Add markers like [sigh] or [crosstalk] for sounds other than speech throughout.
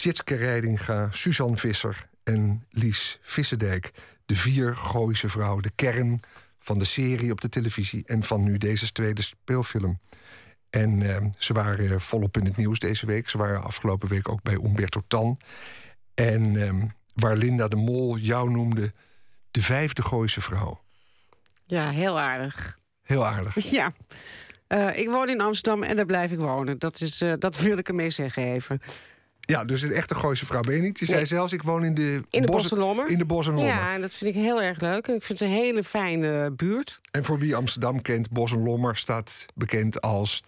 Tjitske Reidinga, Suzanne Visser en Lies Vissendijk. De vier Gooise vrouwen, de kern van de serie op de televisie... en van nu deze tweede speelfilm. En uh, ze waren volop in het nieuws deze week. Ze waren afgelopen week ook bij Umberto Tan. En uh, waar Linda de Mol jou noemde de vijfde Gooise vrouw. Ja, heel aardig. Heel aardig. [laughs] Ja. Uh, ik woon in Amsterdam en daar blijf ik wonen. Dat, is, uh, dat wil ik ermee zeggen even. Ja, dus een echte Gooise vrouw ben je niet. Je nee. zei zelfs, ik woon in de, in de Bossenlommer. In de Bossenlommer. Ja, en dat vind ik heel erg leuk. Ik vind het een hele fijne buurt. En voor wie Amsterdam kent, Bossenlommer staat bekend als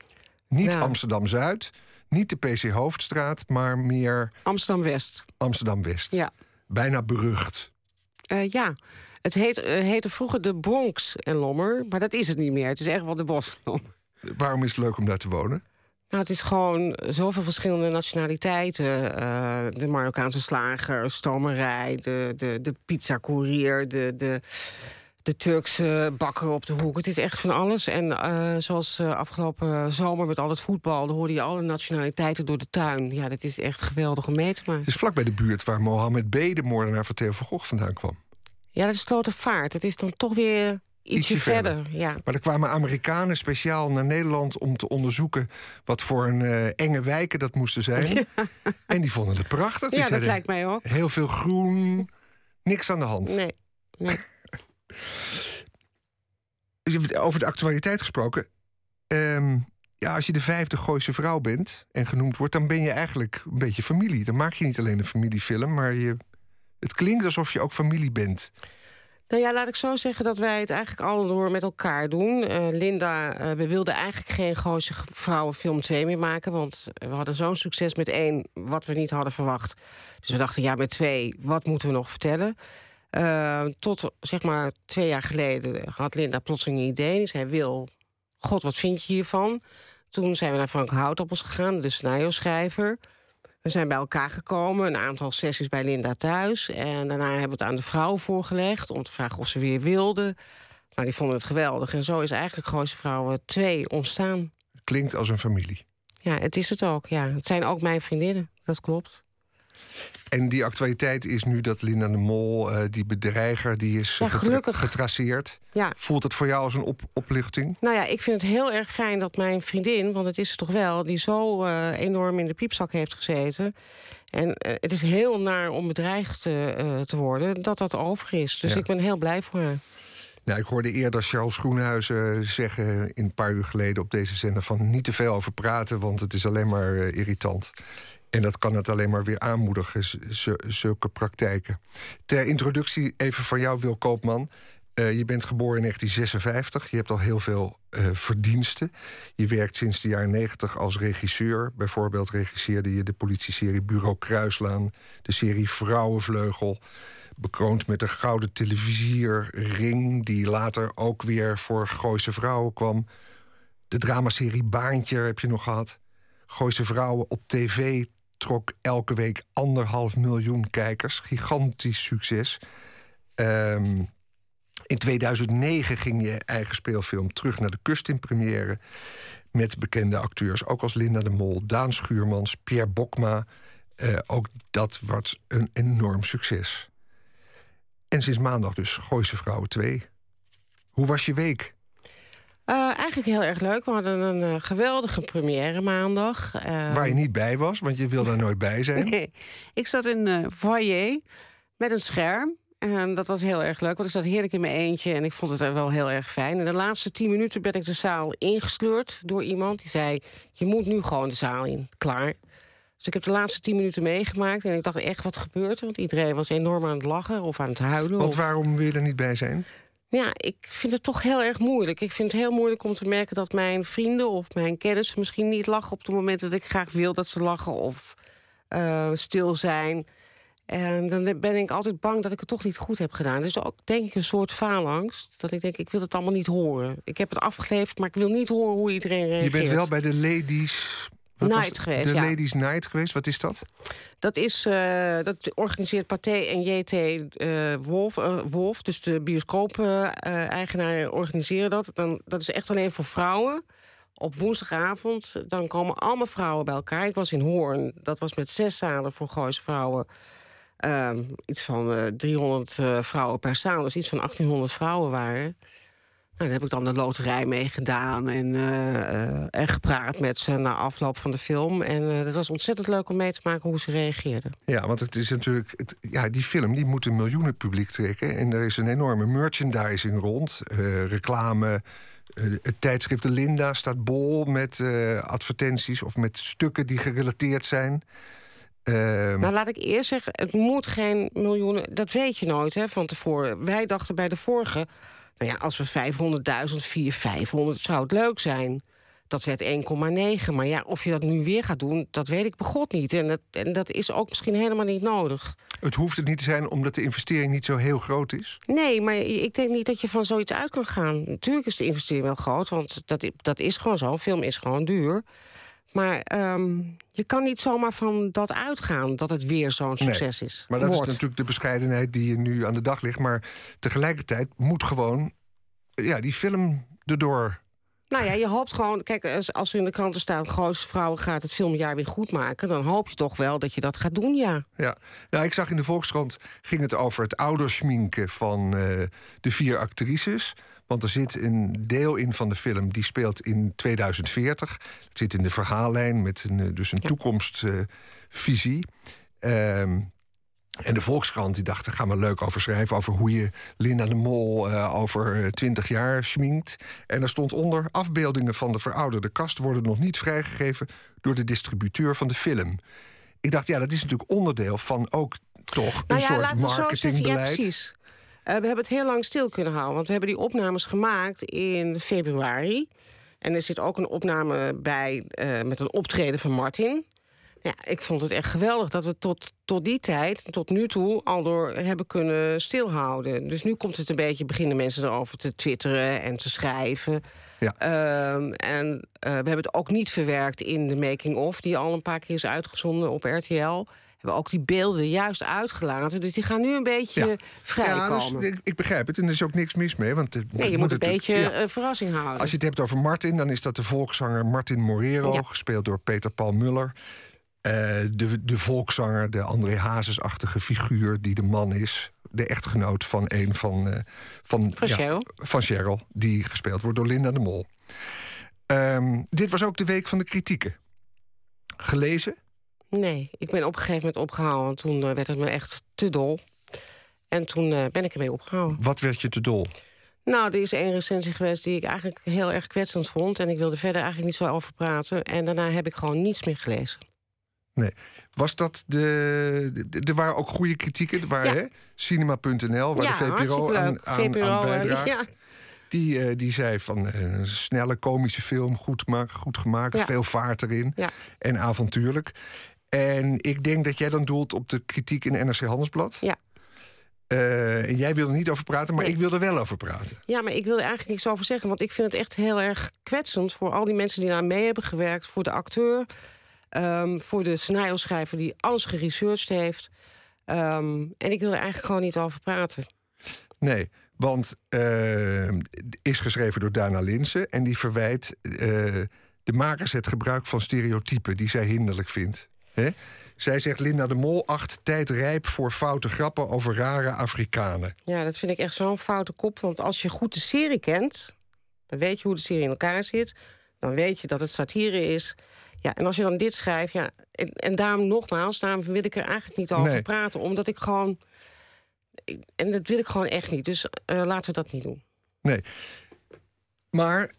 niet ja. Amsterdam-Zuid... niet de PC Hoofdstraat, maar meer... Amsterdam-West. Amsterdam-West. Ja. Bijna berucht. Uh, ja, het heet, uh, heette vroeger de Bronx en Lommer, maar dat is het niet meer. Het is echt wel de Bossenlommer. Waarom is het leuk om daar te wonen? Nou, het is gewoon zoveel verschillende nationaliteiten. Uh, de Marokkaanse slager, stomerij, de, de, de pizza-courier, de, de, de Turkse bakker op de hoek. Het is echt van alles. En uh, zoals uh, afgelopen zomer met al het voetbal... dan hoorde je alle nationaliteiten door de tuin. Ja, dat is echt geweldig om mee te maken. Het is vlak bij de buurt waar Mohammed B., de moordenaar van Theo van Gogh, vandaan kwam. Ja, dat is Slotervaart. Het is dan toch weer ietsje, verder. verder. Ja. Maar er kwamen Amerikanen speciaal naar Nederland... om te onderzoeken wat voor een uh, enge wijken dat moesten zijn. [laughs] Ja. En die vonden het prachtig. Die ja, dat lijkt mij ook. Heel veel groen, niks aan de hand. Nee, nee. [laughs] Over de actualiteit gesproken. Um, ja, als je de vijfde Gooise vrouw bent en genoemd wordt... dan ben je eigenlijk een beetje familie. Dan maak je niet alleen een familiefilm, maar je, het klinkt alsof je ook familie bent. Nou ja, laat ik zo zeggen dat wij het eigenlijk al door met elkaar doen. Uh, Linda, uh, we wilden eigenlijk geen Gooise Vrouwenfilm 2 meer maken... want we hadden zo'n succes met één wat we niet hadden verwacht. Dus we dachten, ja, met twee, wat moeten we nog vertellen? Uh, tot, zeg maar, twee jaar geleden had Linda plotseling een idee. Die zei, Wil, god, wat vind je hiervan? Toen zijn we naar Frank Houtappels gegaan, de scenario-schrijver... We zijn bij elkaar gekomen, een aantal sessies bij Linda thuis. En daarna hebben we het aan de vrouw voorgelegd... om te vragen of ze weer wilde. Nou, die vonden het geweldig. En zo is eigenlijk Gooise Vrouwen 2 ontstaan. Klinkt als een familie. Ja, het is het ook. Ja. Het zijn ook mijn vriendinnen, dat klopt. En die actualiteit is nu dat Linda de Mol, uh, die bedreiger, die is ja, getra getraceerd. Ja. Voelt het voor jou als een op opluchting? Nou ja, ik vind het heel erg fijn dat mijn vriendin, want het is het toch wel, die zo uh, enorm in de piepzak heeft gezeten. En uh, het is heel naar om bedreigd te worden, dat dat over is. Dus ja. ik ben heel blij voor haar. Nou, ik hoorde eerder Charles Groenhuizen zeggen een paar uur geleden op deze zender van niet te veel over praten, want het is alleen maar irritant. En dat kan het alleen maar weer aanmoedigen, zulke praktijken. Ter introductie even van jou, Wil Koopman. Uh, je bent geboren in 1956. Je hebt al heel veel uh, verdiensten. Je werkt sinds de jaren 90 als regisseur. Bijvoorbeeld regisseerde je de politieserie Bureau Kruislaan... de serie Vrouwenvleugel... bekroond met de Gouden Televisierring... die later ook weer voor Gooise Vrouwen kwam. De dramaserie Baantje heb je nog gehad. Gooise Vrouwen op tv trok elke week anderhalf miljoen kijkers. Gigantisch succes. Um, in 2009 ging je eigen speelfilm terug naar de kust in première. Met bekende acteurs, ook als Linda de Mol, Daan Schuurmans, Pierre Bokma. Uh, ook dat was een enorm succes. En sinds maandag dus Gooise Vrouwen 2. Hoe was je week? Uh, eigenlijk heel erg leuk. We hadden een uh, geweldige première maandag. Uh, Waar je niet bij was, want je wil daar nooit bij zijn. Nee, [laughs] ik zat in de foyer met een scherm. En dat was heel erg leuk, want ik zat heerlijk in mijn eentje... en ik vond het wel heel erg fijn. In de laatste tien minuten ben ik de zaal ingesleurd door iemand... die zei, je moet nu gewoon de zaal in. Klaar. Dus ik heb de laatste tien minuten meegemaakt... en ik dacht echt, wat gebeurt er? Want iedereen was enorm aan het lachen of aan het huilen. Want of... waarom wil je er niet bij zijn? Ja, ik vind het toch heel erg moeilijk. Ik vind het heel moeilijk om te merken dat mijn vrienden of mijn kennissen... misschien niet lachen op de momenten dat ik graag wil dat ze lachen... of uh, stil zijn. En dan ben ik altijd bang dat ik het toch niet goed heb gedaan. Dus ook denk ik een soort faalangst. Dat ik denk, ik wil het allemaal niet horen. Ik heb het afgeleverd, maar ik wil niet horen hoe iedereen reageert. Je bent wel bij de ladies... Night geweest, De ja. Ladies Night geweest, wat is dat? Dat, is, uh, dat organiseert Pathé en JT uh, Wolf, uh, Wolf, dus de bioscoop-eigenaar organiseren dat. Dan, dat is echt alleen voor vrouwen op woensdagavond, dan komen allemaal vrouwen bij elkaar. Ik was in Hoorn, dat was met zes zalen voor Gooise vrouwen. Ehm, iets van uh, 300 uh, vrouwen per zaal, dus iets van 1800 vrouwen waren. Nou, daar heb ik dan de loterij mee gedaan en, uh, en gepraat met ze na afloop van de film. En uh, het was ontzettend leuk om mee te maken hoe ze reageerden. Ja, want het is natuurlijk. Het, ja, die film die moet een miljoenen publiek trekken. En er is een enorme merchandising rond. reclame. het tijdschrift De Linda staat bol met advertenties of met stukken die gerelateerd zijn. Uh... Nou, laat ik eerst zeggen, het moet geen miljoenen... dat weet je nooit hè, van tevoren. Wij dachten bij de vorige nou ja, als we 500.000, 4, 500, zou het leuk zijn. Dat werd 1,9. Maar ja, of je dat nu weer gaat doen, dat weet ik begot niet. En dat, en dat is ook misschien helemaal niet nodig. Het hoeft het niet te zijn omdat de investering niet zo heel groot is? Nee, maar ik denk niet dat je van zoiets uit kan gaan. Natuurlijk is de investering wel groot, want dat, dat is gewoon zo. Film is gewoon duur. Maar um, je kan niet zomaar van dat uitgaan dat het weer zo'n succes nee, is. Maar dat Wordt. is natuurlijk de bescheidenheid die je nu aan de dag ligt. Maar tegelijkertijd moet gewoon ja, die film erdoor. Nou ja, je hoopt gewoon... Kijk, als er in de kranten staat... grootste vrouwen gaat het filmjaar weer goed maken... dan hoop je toch wel dat je dat gaat doen, ja. Ja, nou, ik zag in de Volkskrant... ging het over het ouderschminken van uh, de vier actrices... Want er zit een deel in van de film die speelt in 2040. Het zit in de verhaallijn met een, eh, dus een ja. toekomstvisie. Um, en de Volkskrant die dacht, daar gaan we leuk over schrijven... over hoe je Linda de Mol uh, over twintig jaar schminkt. En daar stond onder... afbeeldingen van de verouderde kast worden nog niet vrijgegeven... door de distributeur van de film. Ik dacht, ja, dat is natuurlijk onderdeel van ook toch nou een ja, soort marketingbeleid. Ja, precies. Uh, we hebben het heel lang stil kunnen houden. Want we hebben die opnames gemaakt in februari. En er zit ook een opname bij uh, met een optreden van Martin. Ja, ik vond het echt geweldig dat we tot, tot die tijd, tot nu toe, al door hebben kunnen stilhouden. Dus nu komt het een beetje, beginnen mensen erover te twitteren en te schrijven. Ja. Uh, en uh, we hebben het ook niet verwerkt in de making-of, die al een paar keer is uitgezonden op RTL hebben ook die beelden juist uitgelaten. Dus die gaan nu een beetje ja. vrijkomen. Ja, dus, ik, begrijp het en er is ook niks mis mee. Want nee, je moet, een beetje ja. verrassing houden. Als je het hebt over Martin, dan is dat de volkszanger Martin Morero... Ja. gespeeld door Peter Paul Muller. Uh, de, de volkszanger, de André Hazes-achtige figuur die de man is. De echtgenoot van een van... Uh, van, van, Cheryl. van Cheryl, die gespeeld wordt door Linda de Mol. Um, dit was ook de week van de kritieken. Gelezen? Nee, ik ben op een gegeven moment opgehouden. Want toen uh, werd het me echt te dol. En toen uh, ben ik ermee opgehouden. Wat werd je te dol? Nou, er is één recensie geweest die ik eigenlijk heel erg kwetsend vond. En ik wilde verder eigenlijk niet zo over praten. En daarna heb ik gewoon niets meer gelezen. Nee. Was dat de. Er waren ook goede kritieken. Er waren ja. Cinema.nl, waar ja, de VPRO aan, aan, VPRO, aan bijdraagt. Ja. Die, uh, die zei van uh, een snelle komische film, goed, goed gemaakt, veel vaart erin en avontuurlijk. En ik denk dat jij dan doelt op de kritiek in NRC Handelsblad. Ja. Uh, en jij wil er niet over praten, maar nee. ik wil er wel over praten. Ja, maar ik wil er eigenlijk niks over zeggen. Want ik vind het echt heel erg kwetsend voor al die mensen die daar mee hebben gewerkt. Voor de acteur, um, voor de scenario-schrijver die alles geresearched heeft. Um, en ik wil er eigenlijk gewoon niet over praten. Nee, want uh, is geschreven door Dana Linsen. En die verwijt uh, de makers het gebruik van stereotypen die zij hinderlijk vindt. He? Zij zegt Linda de Mol acht tijd rijp voor foute grappen over rare Afrikanen. Ja, dat vind ik echt zo'n foute kop. Want als je goed de serie kent, dan weet je hoe de serie in elkaar zit. Dan weet je dat het satire is. Ja, en als je dan dit schrijft, ja, en, en daarom nogmaals, daarom wil ik er eigenlijk niet over nee. praten. Omdat ik gewoon. En dat wil ik gewoon echt niet. Dus uh, laten we dat niet doen. Nee. Maar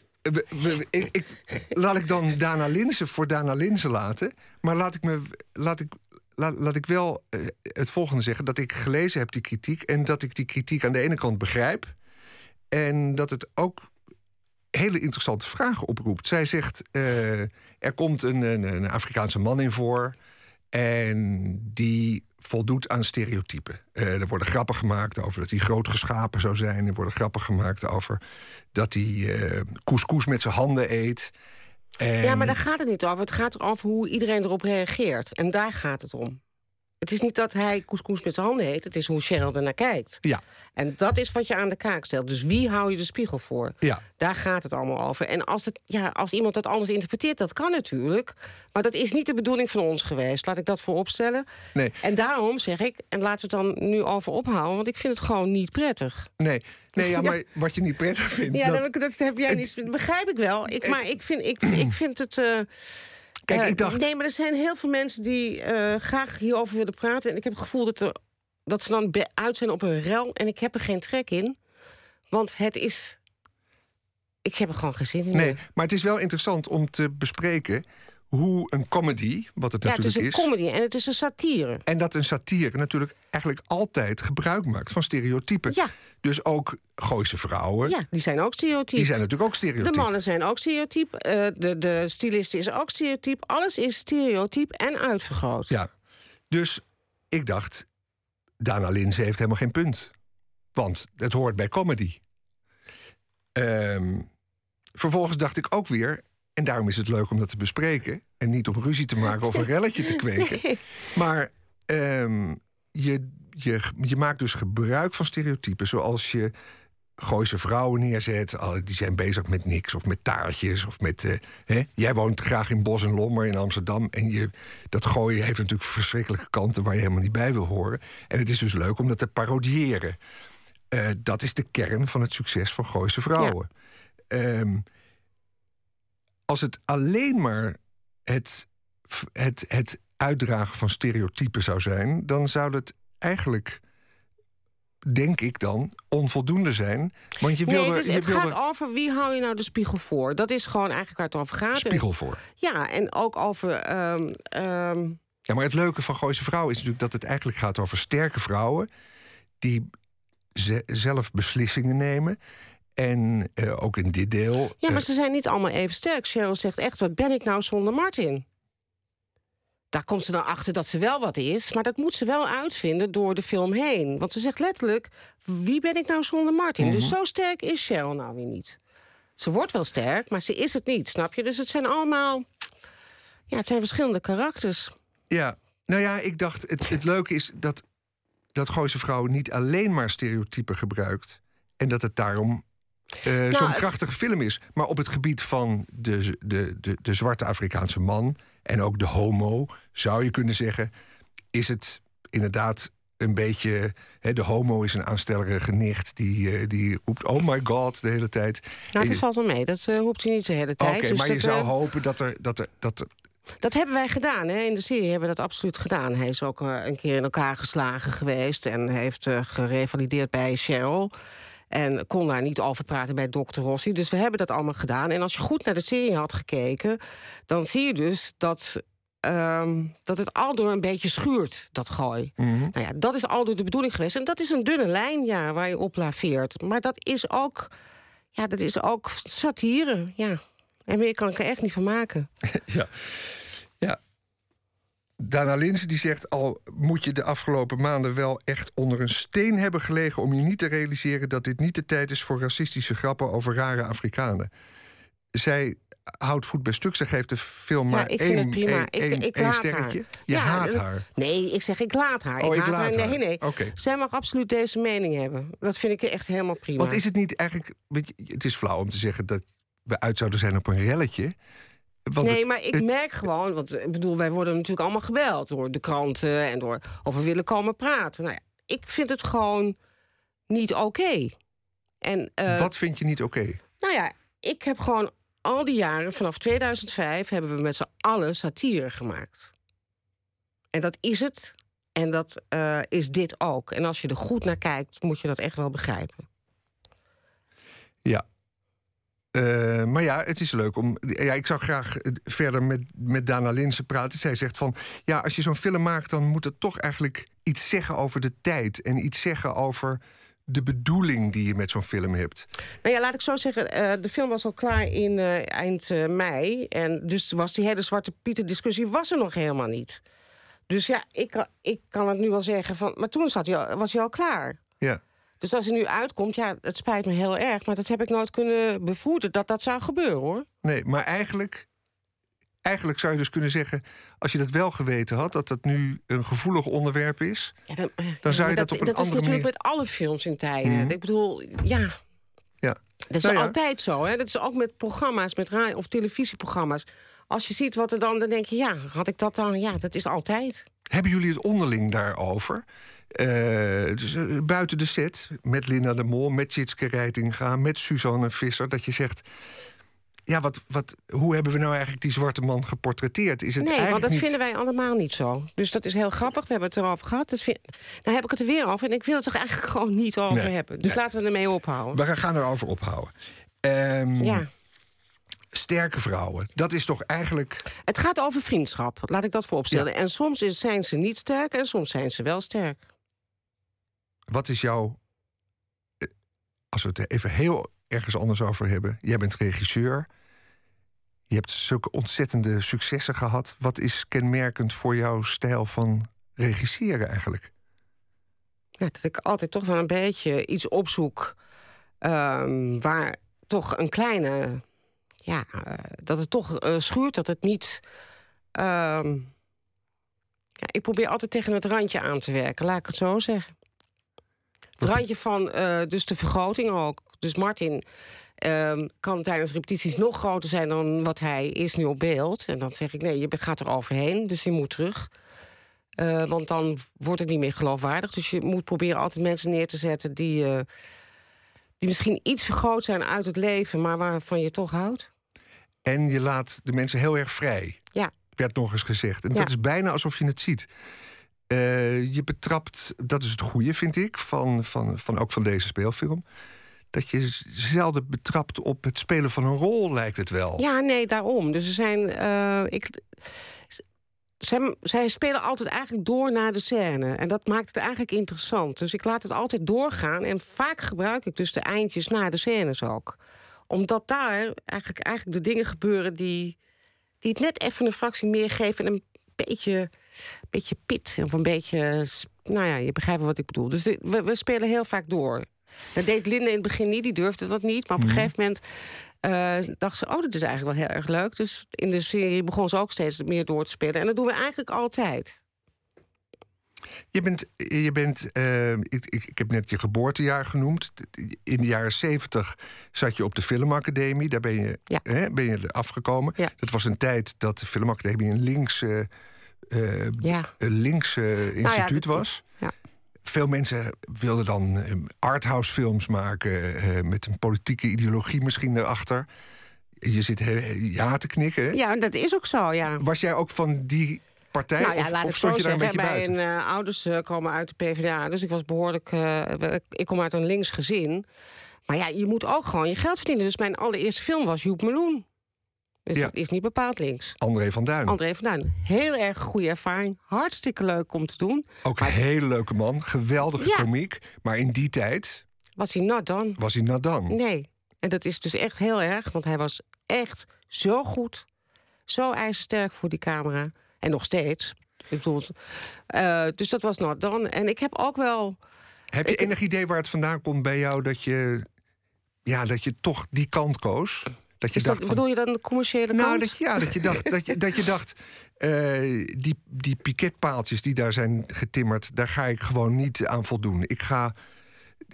ik, laat ik dan Dana Linsen voor Dana Linsen laten. Maar laat ik, me, laat ik, laat, ik wel uh, het volgende zeggen: dat ik gelezen heb die kritiek. En dat ik die kritiek aan de ene kant begrijp. En dat het ook hele interessante vragen oproept. Zij zegt: uh, er komt een, een, een Afrikaanse man in voor. En die voldoet aan stereotypen. Uh, er worden grappen gemaakt over dat hij groot geschapen zou zijn. Er worden grappen gemaakt over dat hij uh, couscous met zijn handen eet. En... Ja, maar daar gaat het niet over. Het gaat erover hoe iedereen erop reageert. En daar gaat het om. Het is niet dat hij couscous met zijn handen heet. Het is hoe Cheryl ernaar kijkt. Ja. En dat is wat je aan de kaak stelt. Dus wie hou je de spiegel voor? Ja. Daar gaat het allemaal over. En als, het, ja, als iemand dat anders interpreteert, dat kan natuurlijk. Maar dat is niet de bedoeling van ons geweest. Laat ik dat voor opstellen. Nee. En daarom zeg ik, en laten we het dan nu over ophouden... want ik vind het gewoon niet prettig. Nee, nee ja, [laughs] maar wat je niet prettig vindt... Ja, dat, dat, dat heb jij niet... Dat begrijp ik wel. Ik, maar ik vind, ik, ik vind het... eh, Kijk, eh, ik dacht... Nee, maar er zijn heel veel mensen die eh, graag hierover willen praten. En ik heb het gevoel dat, er, dat ze dan uit zijn op een rel. En ik heb er geen trek in. Want het is... Ik heb er gewoon geen zin in. Nee, meer. maar het is wel interessant om te bespreken hoe een comedy, wat het Ja, het is natuurlijk een is... comedy en het is een satire. En dat een satire natuurlijk eigenlijk altijd gebruik maakt van stereotypen. Ja. Dus ook Gooise vrouwen, Ja, die zijn ook stereotyp. die zijn natuurlijk ook De stereotyp. mannen zijn ook stereotyp. eh, de, de stylist is ook stereotyp. Alles is stereotyp en uitvergroot. Ja. Dus ik dacht, Dana Linse heeft helemaal geen punt. Want het hoort bij comedy. Ehm, vervolgens dacht ik ook weer, en daarom is het leuk om dat te bespreken... en niet om ruzie te maken of een [laughs] relletje te kweken... maar ehm, je, je, je maakt dus gebruik van stereotypen... zoals je Gooise vrouwen neerzet. Oh, die zijn bezig met niks of met taartjes. Of met, eh, hè? Jij woont graag in Bos en Lommer in Amsterdam. En je, dat gooien heeft natuurlijk verschrikkelijke kanten... waar je helemaal niet bij wil horen. En het is dus leuk om dat te parodiëren. Eh, dat is de kern van het succes van Gooise vrouwen. Ehm, als het alleen maar het, het, het uitdragen van stereotypen zou zijn... dan zou het eigenlijk denk ik dan, onvoldoende zijn. Want je wil Nee, het, is- je het gaat er over wie hou je nou de spiegel voor. Dat is gewoon eigenlijk waar het over gaat. spiegel voor. Ja, en ook over... ehm, ehm, Ja, maar het leuke van Gooise Vrouwen is natuurlijk dat het eigenlijk gaat over sterke vrouwen... die ze- zelf beslissingen nemen. En eh, ook in dit deel... ja, maar eh, ze zijn niet allemaal even sterk. Cheryl zegt echt, wat ben ik nou zonder Martin? Daar komt ze dan achter dat ze wel wat is. Maar dat moet ze wel uitvinden door de film heen. Want ze zegt letterlijk, wie ben ik nou zonder Martin? Dus Mhm. zo sterk is Cheryl nou weer niet. Ze wordt wel sterk, maar ze is het niet, snap je? Dus het zijn allemaal... Ja, het zijn verschillende karakters. Ja, nou ja, ik dacht, het, het leuke is dat, dat Gooise Vrouwen niet alleen maar stereotypen gebruikt. En dat het daarom eh, zo'n Nou, het- krachtige film is. Maar op het gebied van de, de, de, de zwarte Afrikaanse man en ook de homo, zou je kunnen zeggen, is het inderdaad een beetje. Hè, de homo is een aanstellerige nicht die, eh, die roept: Oh my god, de hele tijd. Nou, dat valt wel mee. Dat eh, roept hij niet de hele Oké, tijd. dus maar je zou eh, hopen dat er. Dat er, dat er Dat hebben wij gedaan. Hè? In de serie hebben we dat absoluut gedaan. Hij is ook een keer in elkaar geslagen geweest... en heeft gerevalideerd bij Cheryl. En kon daar niet over praten bij Dr. Rossi. Dus we hebben dat allemaal gedaan. En als je goed naar de serie had gekeken... dan zie je dus dat, ehm, dat het aldoor een beetje schuurt, dat gooi. Mhm. Nou ja, dat is aldoor de bedoeling geweest. En dat is een dunne lijn, ja, waar je op laveert. Maar dat is ook, ja, dat is ook satire, ja. En meer kan ik er echt niet van maken. [laughs] Ja. ja. Dana Linsen die zegt al moet je de afgelopen maanden wel echt onder een steen hebben gelegen om je niet te realiseren dat dit niet de tijd is voor racistische grappen over rare Afrikanen. Zij houdt voet bij stuk. Ze geeft de film Ja, maar ik één, vind het prima. één, Ik- één- ik één laat sterretje. haar. Je Ja, haat haar. Nee, ik zeg ik laat haar. Oh, ik haat laat Nee, haar. nee. Oké. Zij mag absoluut deze mening hebben. Dat vind ik echt helemaal prima. Want is het niet eigenlijk. Weet je, het is flauw om te zeggen dat we uit zouden zijn op een relletje. Want nee, het- maar ik het- merk gewoon, want ik bedoel, wij worden natuurlijk allemaal gebeld door de kranten en door of we willen komen praten. Nou ja, ik vind het gewoon niet oké. En eh, Wat vind je niet oké? nou ja, ik heb gewoon al die jaren, vanaf 2005, hebben we met z'n allen satire gemaakt. En dat is het. En dat eh, is dit ook. En als je er goed naar kijkt, moet je dat echt wel begrijpen. Ja. Eh, maar ja, het is leuk om. Ja, ik zou graag eh, verder met, met Dana Linsen praten. Zij zegt van. Ja, als je zo'n film maakt, dan moet het toch eigenlijk iets zeggen over de tijd. En iets zeggen over de bedoeling die je met zo'n film hebt. Nou ja, laat ik zo zeggen, eh, de film was al klaar in eh, eind eh, mei. En dus was die hele Zwarte Pieter discussie was er nog helemaal niet. Dus ja, ik, kan- ik kan het nu wel zeggen van... Maar toen zat hij al, was hij al klaar. Ja. Dus als hij nu uitkomt, ja, het spijt me heel erg... maar dat heb ik nooit kunnen bevroeden dat dat zou gebeuren, hoor. Nee, maar eigenlijk eigenlijk zou je dus kunnen zeggen, als je dat wel geweten had, dat dat nu een gevoelig onderwerp is, ja, dan, dan, zou je dat, op een dat andere is natuurlijk manier... met alle films in tijden. Mhm. Ik bedoel, ja. Ja. Dat is nou altijd zo. Hè? Dat is ook met programma's, met radio- of televisieprogramma's. Als je ziet wat er dan, dan denk je, ja, had ik dat dan? Ja, dat is altijd. Hebben jullie het onderling daarover? Uh, dus, uh, buiten de set, met Linda de Mol, met Jitske Rijtinga, met Suzanne Visser, dat je zegt ja, wat, wat, hoe hebben we nou eigenlijk die zwarte man geportretteerd? Is het nee, want dat niet... vinden wij allemaal niet zo. Dus dat is heel grappig. We hebben het erover gehad. Dat vind... Dan heb ik het er weer over. En ik wil het toch eigenlijk [laughs] gewoon niet over hebben. Dus laten we ermee ophouden. We gaan erover ophouden. Um, ja. Sterke vrouwen, dat is toch eigenlijk. Het gaat over vriendschap, laat ik dat vooropstellen. En soms zijn ze niet sterk en soms zijn ze wel sterk. Wat is jouw. Eh, als we het even heel ergens anders over hebben. Jij bent regisseur. Je hebt zulke ontzettende successen gehad. Wat is kenmerkend voor jouw stijl van regisseren eigenlijk? Ja, dat ik altijd toch wel een beetje iets opzoek um, waar toch een kleine. Ja, uh, dat het toch uh, schuurt, dat het niet. Um, ja, ik probeer altijd tegen het randje aan te werken, laat ik het zo zeggen. Het randje van uh, dus de vergroting ook. Dus Martin um, kan tijdens repetities nog groter zijn dan wat hij is nu op beeld. En dan zeg ik, nee, je gaat er overheen, dus je moet terug. Uh, want dan wordt het niet meer geloofwaardig. Dus je moet proberen altijd mensen neer te zetten die, uh, die misschien iets vergroot zijn uit het leven, maar waarvan je toch houdt. En je laat de mensen heel erg vrij. Ja. Werd nog eens gezegd. En ja. dat is bijna alsof je het ziet. Uh, je betrapt, dat is het goede, vind ik, van, van, van ook van deze speelfilm dat je zelden betrapt op het spelen van een rol, lijkt het wel. Ja, nee, daarom. Dus er zijn. Uh, ik, zij, spelen altijd eigenlijk door naar de scène. En dat maakt het eigenlijk interessant. Dus ik laat het altijd doorgaan. En vaak gebruik ik dus de eindjes na de scènes ook. Omdat daar eigenlijk, eigenlijk de dingen gebeuren die, die het net even een fractie meer geven. En een beetje, beetje pit. Of een beetje. Nou ja, je begrijpt wat ik bedoel. Dus we spelen heel vaak door. Dat deed Linda in het begin niet, die durfde dat niet. Maar op een mhm. gegeven moment uh, dacht ze, oh, dat is eigenlijk wel heel erg leuk. Dus in de serie begon ze ook steeds meer door te spelen. En dat doen we eigenlijk altijd. Je bent, je bent uh, ik, ik, ik, heb net je geboortejaar genoemd. In de jaren zeventig zat je op de Filmacademie. Daar ben je, ja. hè, ben je afgekomen. Ja. Dat was een tijd dat de Filmacademie een linkse, uh, ja. een linkse instituut nou was. Ja veel mensen wilden dan arthouse films maken uh, met een politieke ideologie misschien erachter. Je zit ja te knikken. Ja, dat is ook zo, ja. Was jij ook van die partij? Nou ja, of, laat of ik stond zo je daar een beetje mijn uh, ouders uh, komen uit de PvdA, dus ik was behoorlijk... ik kom uit een links gezin. Maar ja, je moet ook gewoon je geld verdienen. Dus mijn allereerste film was Joep Meloen. Dus Ja. is niet bepaald links. André van Duin. André van Duin. Heel erg goede ervaring. Hartstikke leuk om te doen. Ook een hele leuke man. Geweldige Ja. komiek. Maar in die tijd Was hij not done? was hij nadan. Nee. En dat is dus echt heel erg, want hij was echt zo goed. Zo ijzersterk voor die camera. En nog steeds. Ik bedoel, eh, dus dat was not done. En ik heb ook wel... Heb je Ik- enig idee waar het vandaan komt bij jou dat je, ja, dat je toch die kant koos? Dat je dat, dacht van, bedoel je dan de commerciële Nou, kant? dat, ja, dat je dacht, [laughs] dat je, dat je dacht eh, die, die piketpaaltjes die daar zijn getimmerd, daar ga ik gewoon niet aan voldoen. Ik ga.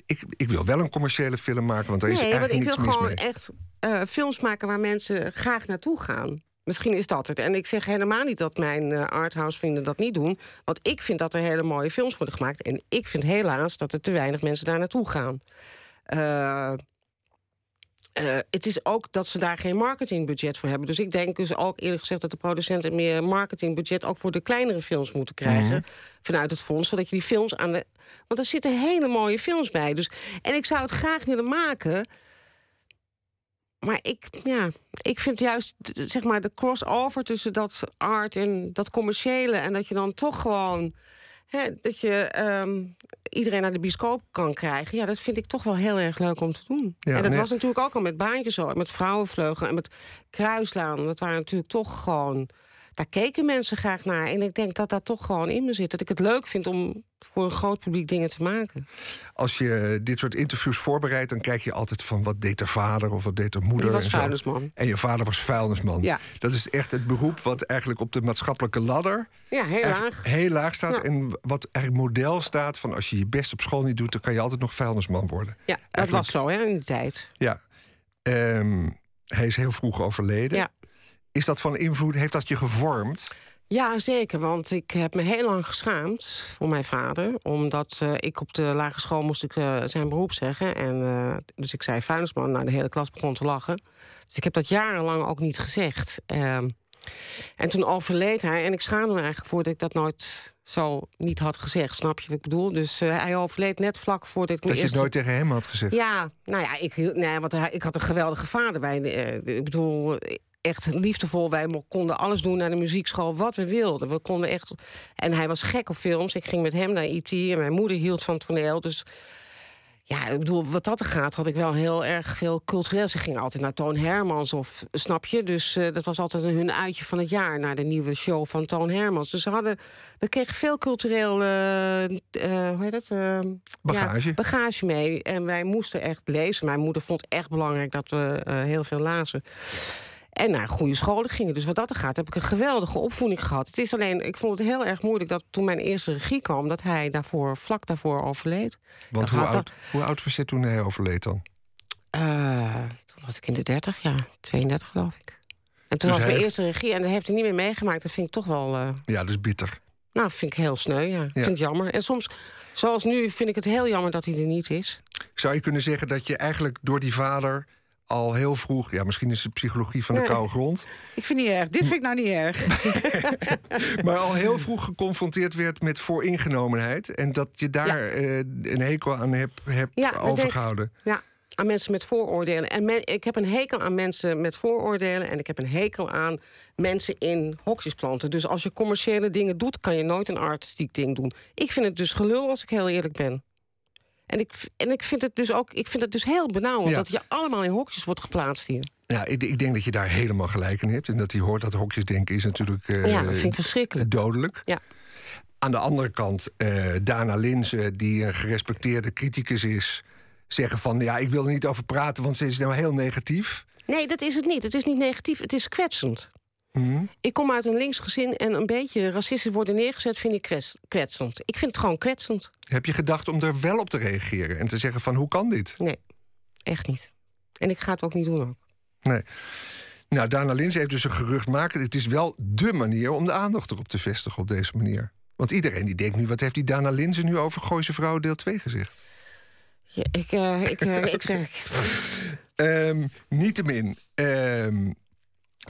Ik, ik wil wel een commerciële film maken, want daar is nee, want eigenlijk ik niks wil mis gewoon mee. echt eh, films maken waar mensen graag naartoe gaan. Misschien is dat het. En ik zeg helemaal niet dat mijn eh, arthouse vrienden dat niet doen. Want ik vind dat er hele mooie films worden gemaakt. En ik vind helaas dat er te weinig mensen daar naartoe gaan. Eh, eh, het is ook dat ze daar geen marketingbudget voor hebben. Dus ik denk dus ook eerlijk gezegd dat de producenten meer marketingbudget ook voor de kleinere films moeten krijgen. Mhm. Vanuit het fonds. Zodat je die films aan de. Want er zitten hele mooie films bij. Dus, en ik zou het graag willen maken. Maar ik, ja, ik vind juist zeg maar, de crossover tussen dat art en dat commerciële. En dat je dan toch gewoon. Dat je ehm, iedereen naar de bioscoop kan krijgen. Ja, dat vind ik toch wel heel erg leuk om te doen. Ja, en dat nee. was natuurlijk ook al met baantjes zo. Met vrouwenvleugel en met kruislaan. Dat waren natuurlijk toch gewoon. Daar keken mensen graag naar. En ik denk dat dat toch gewoon in me zit. Dat ik het leuk vind om voor een groot publiek dingen te maken. Als je dit soort interviews voorbereidt, dan kijk je altijd van wat deed de vader of wat deed de moeder. Die was en vuilnisman. En je vader was vuilnisman. Ja. Dat is echt het beroep wat eigenlijk op de maatschappelijke ladder Ja, heel laag. heel laag staat. Ja. En wat eigenlijk model staat van als je je best op school niet doet, dan kan je altijd nog vuilnisman worden. Ja, dat Eigenlijk- was zo hè, in die tijd. Ja. Ehm, hij is heel vroeg overleden. Ja. Is dat van invloed? Heeft dat je gevormd? Ja, zeker. Want ik heb me heel lang geschaamd voor mijn vader. Omdat eh, ik op de lagere school moest ik eh, zijn beroep zeggen. En, eh, dus ik zei vuilnisman. Nou, de hele klas begon te lachen. Dus ik heb dat jarenlang ook niet gezegd. Ehm, en toen overleed hij. En ik schaamde me eigenlijk voor dat ik dat nooit zo niet had gezegd. Snap je wat ik bedoel? Dus hij overleed net vlak voordat ik Dat je het nooit tegen hem had gezegd? Ja, nou ja, ik, nee, want hij, ik had een geweldige vader. Eh, ik bedoel, echt liefdevol. Wij konden alles doen naar de muziekschool wat we wilden. We konden echt. En hij was gek op films. Ik ging met hem naar IT en mijn moeder hield van toneel. Dus ja, ik bedoel, wat dat er gaat, had ik wel heel erg veel cultureel. Ze gingen altijd naar Toon Hermans of snap je? Dus eh, dat was altijd hun uitje van het jaar naar de nieuwe show van Toon Hermans. Dus ze hadden, we kregen veel cultureel, eh, eh, hoe heet? Eh, Bagage. ja, bagage mee. En wij moesten echt lezen. Mijn moeder vond echt belangrijk dat we heel veel lazen. En naar goede scholen gingen. Dus wat dat er gaat, heb ik een geweldige opvoeding gehad. Het is alleen, ik vond het heel erg moeilijk dat toen mijn eerste regie kwam, dat hij daarvoor, vlak daarvoor overleed. Want hoe oud, hoe oud was je toen hij overleed dan? Eh, toen was ik in de 30, ja, 32 geloof ik. En toen Dus was mijn heeft- eerste regie en dat heeft hij niet meer meegemaakt. Dat vind ik toch wel, eh, Ja, dus bitter. nou, vind ik heel sneu, ja. Ik vind het jammer. En soms, zoals nu, vind ik het heel jammer dat hij er niet is. Zou je kunnen zeggen dat je eigenlijk door die vader al heel vroeg... ja, misschien is het psychologie van de Nee. koude grond... Ik vind het niet erg. Dit vind ik nou niet erg. [laughs] maar al heel vroeg geconfronteerd werd met vooringenomenheid... en dat je daar eh, een hekel aan hebt, hebt Ja, overgehouden. Ja, aan mensen met vooroordelen. En men- ik heb een hekel aan mensen met vooroordelen... en ik heb een hekel aan mensen in hokjes planten. Dus als je commerciële dingen doet... kan je nooit een artistiek ding doen. Ik vind het dus gelul, als ik heel eerlijk ben. En ik, en ik vind het dus ook ik vind het dus heel benauwend... Ja. dat je allemaal in hokjes wordt geplaatst hier. Ja, ik, ik denk dat je daar helemaal gelijk in hebt. En dat hij hoort dat hokjesdenken is natuurlijk eh, ja, dat vind ik verschrikkelijk. dodelijk. Ja. Aan de andere kant, eh, Dana Linzen, die een gerespecteerde criticus is... zeggen van, ja, ik wil er niet over praten, want ze is nou heel negatief. Nee, dat is het niet. Het is niet negatief, het is kwetsend. Mhm. Ik kom uit een links gezin en een beetje racistisch worden neergezet... vind ik kwets- kwetsend. Ik vind het gewoon kwetsend. Heb je gedacht om er wel op te reageren en te zeggen van, hoe kan dit? Nee, echt niet. En ik ga het ook niet doen ook. Nee. Nou, Dana Linzen heeft dus een gerucht maken. Het is wel dé manier om de aandacht erop te vestigen op deze manier. Want iedereen die denkt nu, wat heeft die Dana Linzen nu over Gooise Vrouwen deel 2 gezegd? Ja, ik, eh, ik, eh, ik zeg... [laughs] Ehm niettemin, ehm,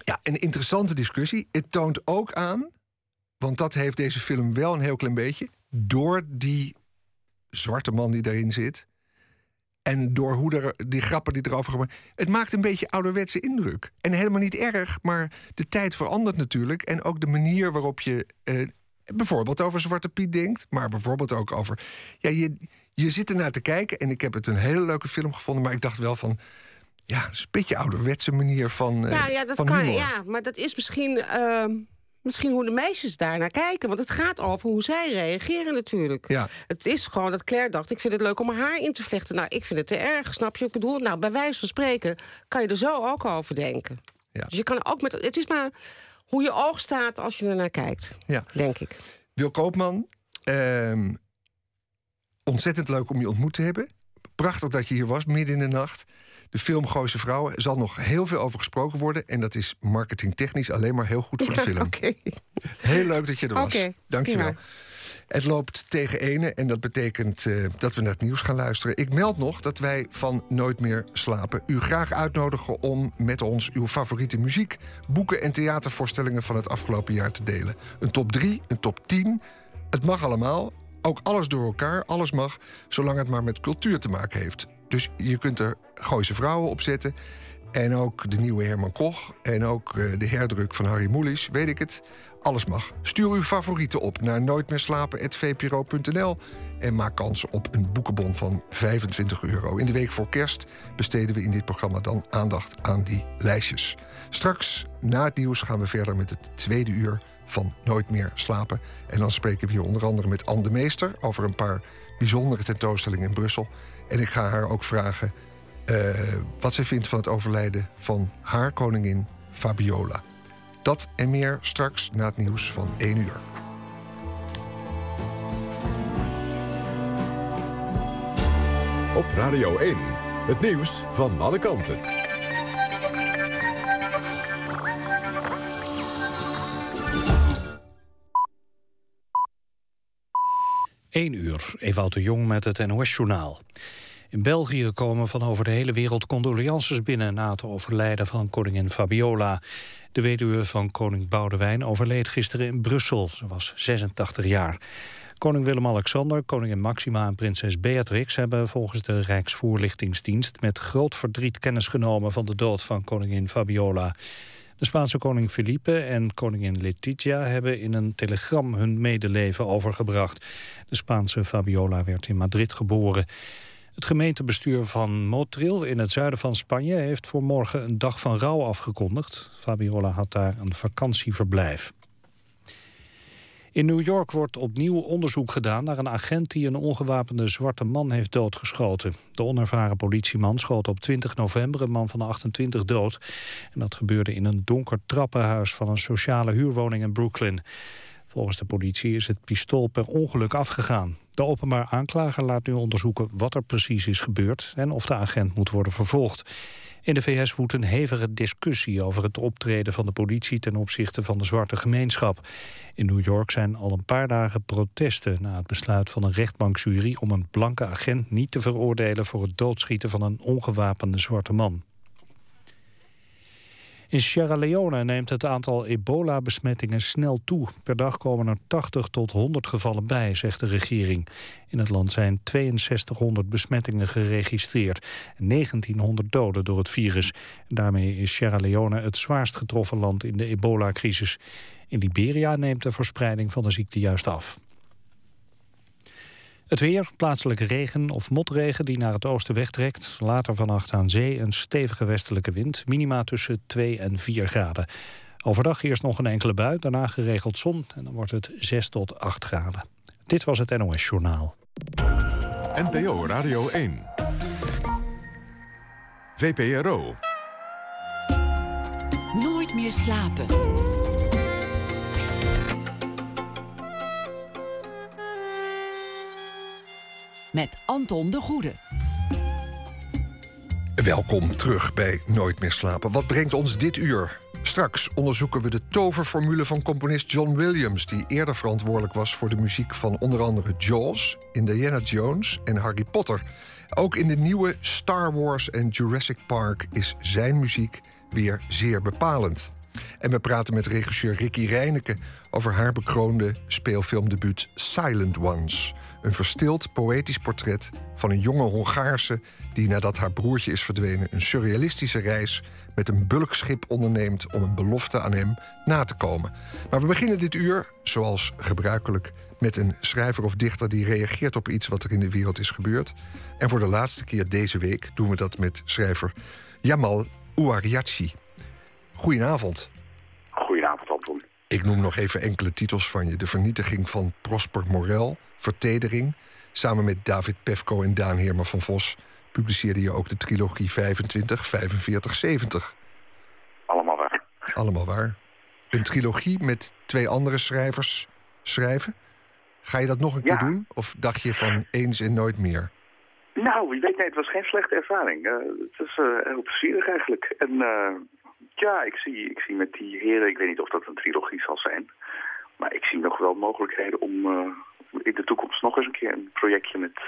ja, een interessante discussie. Het toont ook aan, want dat heeft deze film wel een heel klein beetje... door die zwarte man die daarin zit... en door hoe er, die grappen die erover gemaakt... het maakt een beetje ouderwetse indruk. En helemaal niet erg, maar de tijd verandert natuurlijk... en ook de manier waarop je eh, bijvoorbeeld over Zwarte Piet denkt... maar bijvoorbeeld ook over... Ja, je, je zit ernaar te kijken en ik heb het een hele leuke film gevonden... maar ik dacht wel van... Ja, het is een beetje ouderwetse manier van, eh Ja, ja, dat van kan, humor. ja, maar dat is misschien, ehm, misschien hoe de meisjes daar naar kijken. Want het gaat over hoe zij reageren natuurlijk. Ja. Het is gewoon dat Claire dacht, ik vind het leuk om haar in te vlechten. Nou, ik vind het te erg, snap je? Ik bedoel, nou, bij wijze van spreken kan je er zo ook over denken. Ja. Dus je kan ook met... Het is maar hoe je oog staat als je er naar kijkt, Ja. denk ik. Wil Koopman, ehm, ontzettend leuk om je ontmoet te hebben. Prachtig dat je hier was, midden in de nacht. De film Gooise Vrouwen zal nog heel veel over gesproken worden. En dat is marketingtechnisch alleen maar heel goed voor de film. Oké. Heel leuk dat je er was. Dank je wel. Het loopt tegen ene en dat betekent eh, dat we naar het nieuws gaan luisteren. Ik meld nog dat wij van Nooit meer slapen u graag uitnodigen om met ons uw favoriete muziek, boeken en theatervoorstellingen van het afgelopen jaar te delen. Een top 3, een top 10. Het mag allemaal. Ook alles door elkaar, alles mag, zolang het maar met cultuur te maken heeft. Dus je kunt er Gooise Vrouwen op zetten. En ook de nieuwe Herman Koch. En ook eh, de herdruk van Harry Moelis, weet ik het. Alles mag. Stuur uw favorieten op naar nooitmeerslapen.vpro.nl en maak kans op een boekenbon van 25 euro. In de week voor kerst besteden we in dit programma dan aandacht aan die lijstjes. Straks, na het nieuws, gaan we verder met het tweede uur van Nooit meer slapen. En dan spreken we hier onder andere met Anne de Meester over een paar bijzondere tentoonstellingen in Brussel. En ik ga haar ook vragen uh, wat zij vindt van het overlijden van haar koningin Fabiola. Dat en meer straks na het nieuws van 1 uur. Op Radio 1, het nieuws van alle kanten. 1 uur, Ewout de Jong met het NOS-journaal. In België komen van over de hele wereld condolences binnen... na het overlijden van koningin Fabiola. De weduwe van koning Boudewijn overleed gisteren in Brussel. Ze was 86 jaar. Koning Willem-Alexander, koningin Maxima en prinses Beatrix... hebben volgens de Rijksvoorlichtingsdienst met groot verdriet kennis genomen... van de dood van koningin Fabiola. De Spaanse koning Felipe en koningin Letizia hebben in een telegram hun medeleven overgebracht. De Spaanse Fabiola werd in Madrid geboren. Het gemeentebestuur van Motril in het zuiden van Spanje... heeft voor morgen een dag van rouw afgekondigd. Fabiola had daar een vakantieverblijf. In New York wordt opnieuw onderzoek gedaan naar een agent die een ongewapende zwarte man heeft doodgeschoten. De onervaren politieman schoot op 20 november een man van 28 dood. En dat gebeurde in een donker trappenhuis van een sociale huurwoning in Brooklyn. Volgens de politie is het pistool per ongeluk afgegaan. De openbaar aanklager laat nu onderzoeken wat er precies is gebeurd... en of de agent moet worden vervolgd. In de VS woedt een hevige discussie over het optreden van de politie... ten opzichte van de zwarte gemeenschap. In New York zijn al een paar dagen protesten... na het besluit van een rechtbankjury om een blanke agent niet te veroordelen... voor het doodschieten van een ongewapende zwarte man. In Sierra Leone neemt het aantal ebola-besmettingen snel toe. Per dag komen er 80 tot 100 gevallen bij, zegt de regering. In het land zijn 6200 besmettingen geregistreerd... en 1900 doden door het virus. daarmee is Sierra Leone het zwaarst getroffen land in de ebola-crisis. In Liberia neemt de verspreiding van de ziekte juist af. Het weer, plaatselijke regen of motregen die naar het oosten wegtrekt. Later vannacht aan zee een stevige westelijke wind. Minima tussen 2 en 4 graden. Overdag eerst nog een enkele bui, daarna geregeld zon. En dan wordt het 6 tot 8 graden. Dit was het NOS Journaal. NPO Radio 1. VPRO. Nooit meer slapen. Met Anton de Goede. Welkom terug bij Nooit meer slapen. Wat brengt ons dit uur? Straks onderzoeken we de toverformule van componist John Williams... die eerder verantwoordelijk was voor de muziek van onder andere Jaws... Indiana Jones en Harry Potter. Ook in de nieuwe Star Wars en Jurassic Park is zijn muziek weer zeer bepalend. En we praten met regisseur Ricky Reineke over haar bekroonde speelfilmdebuut Silent Ones... Een verstild, poëtisch portret van een jonge Hongaarse die nadat haar broertje is verdwenen een surrealistische reis met een bulkschip onderneemt om een belofte aan hem na te komen. Maar we beginnen dit uur, zoals gebruikelijk, met een schrijver of dichter die reageert op iets wat er in de wereld is gebeurd. En voor de laatste keer deze week doen we dat met schrijver Jamal Ouariachi. Goedenavond. Ik noem nog even enkele titels van je. De vernietiging van Prosper Morel, Vertedering. Samen met David Pefko en Daan Heerma van Vos publiceerde je ook de trilogie 25, 45, 70. Allemaal waar. Allemaal waar. Een trilogie met twee andere schrijvers schrijven. Ga je dat nog een keer doen? Of dacht je van eens en nooit meer? Nou, wie weet, nee, het was geen slechte ervaring. Uh, het is uh, heel plezierig eigenlijk. En uh, ja, ik zie, ik zie met die heren, ik weet niet of dat een trilogie zal zijn... maar ik zie nog wel mogelijkheden om in de toekomst nog eens een keer een projectje met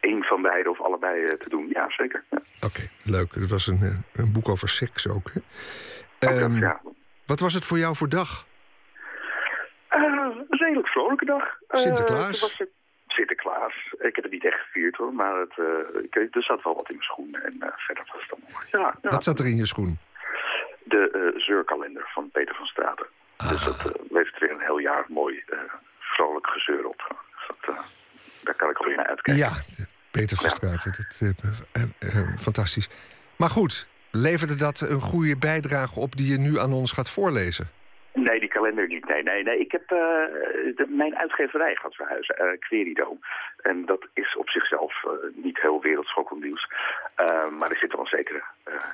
één van beide of allebei eh, te doen. Ja, zeker. Ja. Oké, leuk. Het was een, eh, een boek over seks ook. Hè? Um, ja. Wat was het voor jou voor dag? Uh, een redelijk vrolijke dag. Sinterklaas? Sinterklaas. Ik heb het niet echt gevierd hoor, maar het, ik, er zat wel wat in mijn schoen. En verder was het dan ja, ja. Wat zat er in je schoen? De uh, zeurkalender van Peter van Straten. Ah. Dus dat levert weer een heel jaar mooi vrolijk gezeur op. Dus dat, daar kan ik alweer naar uitkijken. Ja, Peter van Straten. Dat, fantastisch. Maar goed, leverde dat een goede bijdrage op die je nu aan ons gaat voorlezen? Nee, die kalender niet. Nee, nee, nee. Ik heb de, mijn uitgeverij gaat verhuizen, uh. En dat is op zichzelf uh, niet heel wereldschokkend nieuws. maar er zit wel een zekere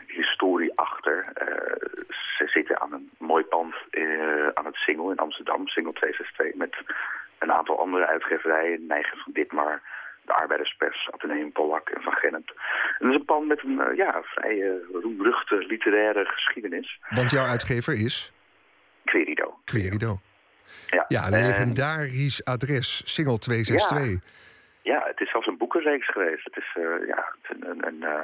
historie achter. ze zitten aan een mooi pand aan het Singel in Amsterdam, Singel 262, met een aantal andere uitgeverijen, Neigen van Ditmar, de Arbeiderspers, Atheneum Pollak en Van Gennep. En dat is een pand met een ja, vrij roemruchte literaire geschiedenis. Want jouw uitgever is? Querido. Querido. Ja, ja legendarisch adres, single 262. Ja. ja, het is zelfs een boekenreeks geweest. Het is uh, ja, een, een, een uh,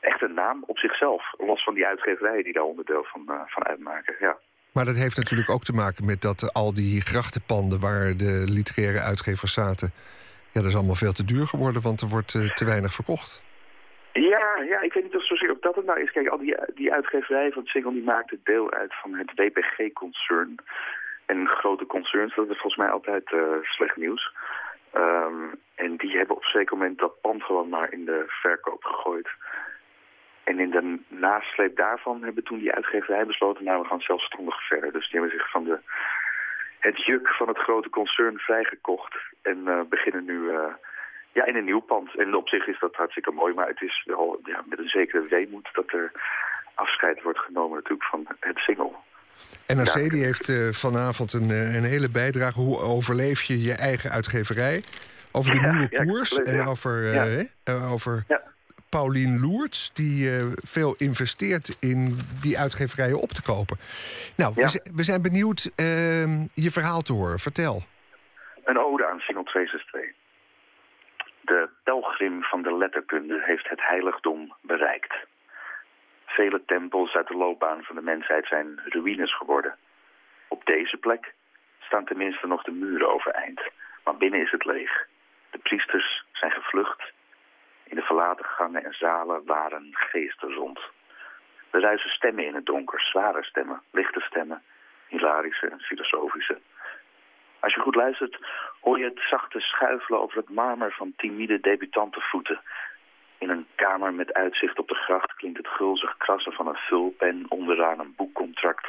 echt een naam op zichzelf. Los van die uitgeverijen die daar onderdeel van, uh, van uitmaken. Ja. Maar dat heeft natuurlijk ook te maken met dat al die grachtenpanden waar de literaire uitgevers zaten. Ja, dat is allemaal veel te duur geworden, want er wordt te weinig verkocht. Ja, ja, ik weet niet of zozeer of dat het nou is. Kijk, al die, die uitgeverijen van Single die maakten deel uit van het WPG-concern. En grote concerns, dat is volgens mij altijd uh, slecht nieuws. Um, en die hebben op zeker moment dat pand gewoon maar in de verkoop gegooid. En in de nasleep daarvan hebben toen die uitgeverij besloten... nou, we gaan zelfstandig verder. Dus die hebben zich van de, het juk van het grote concern vrijgekocht. En uh, beginnen nu... Uh, ja, in een nieuw pand. En op zich is dat hartstikke mooi, maar het is wel ja, met een zekere weemoed dat er afscheid wordt genomen natuurlijk van het single. NRC die heeft uh, vanavond een, eh, een hele bijdrage. Hoe overleef je je eigen uitgeverij? Over de nieuwe koers en over, uh, over Paulien Loerts... die veel investeert in die uitgeverijen op te kopen. Nou, we, we, zijn benieuwd ehm, je verhaal te horen. Vertel. Een ode aan Single 262. De pelgrim van de letterkunde heeft het heiligdom bereikt. Vele tempels uit de loopbaan van de mensheid zijn ruïnes geworden. Op deze plek staan tenminste nog de muren overeind, maar binnen is het leeg. De priesters zijn gevlucht. In de verlaten gangen en zalen waren geesten rond. Er ruisen stemmen in het donker, zware stemmen, lichte stemmen, hilarische en filosofische. Als je goed luistert, hoor je het zachte schuifelen over het marmer van timide debutantenvoeten. In een kamer met uitzicht op de gracht klinkt het gulzig krassen van een vulpen onderaan een boekcontract.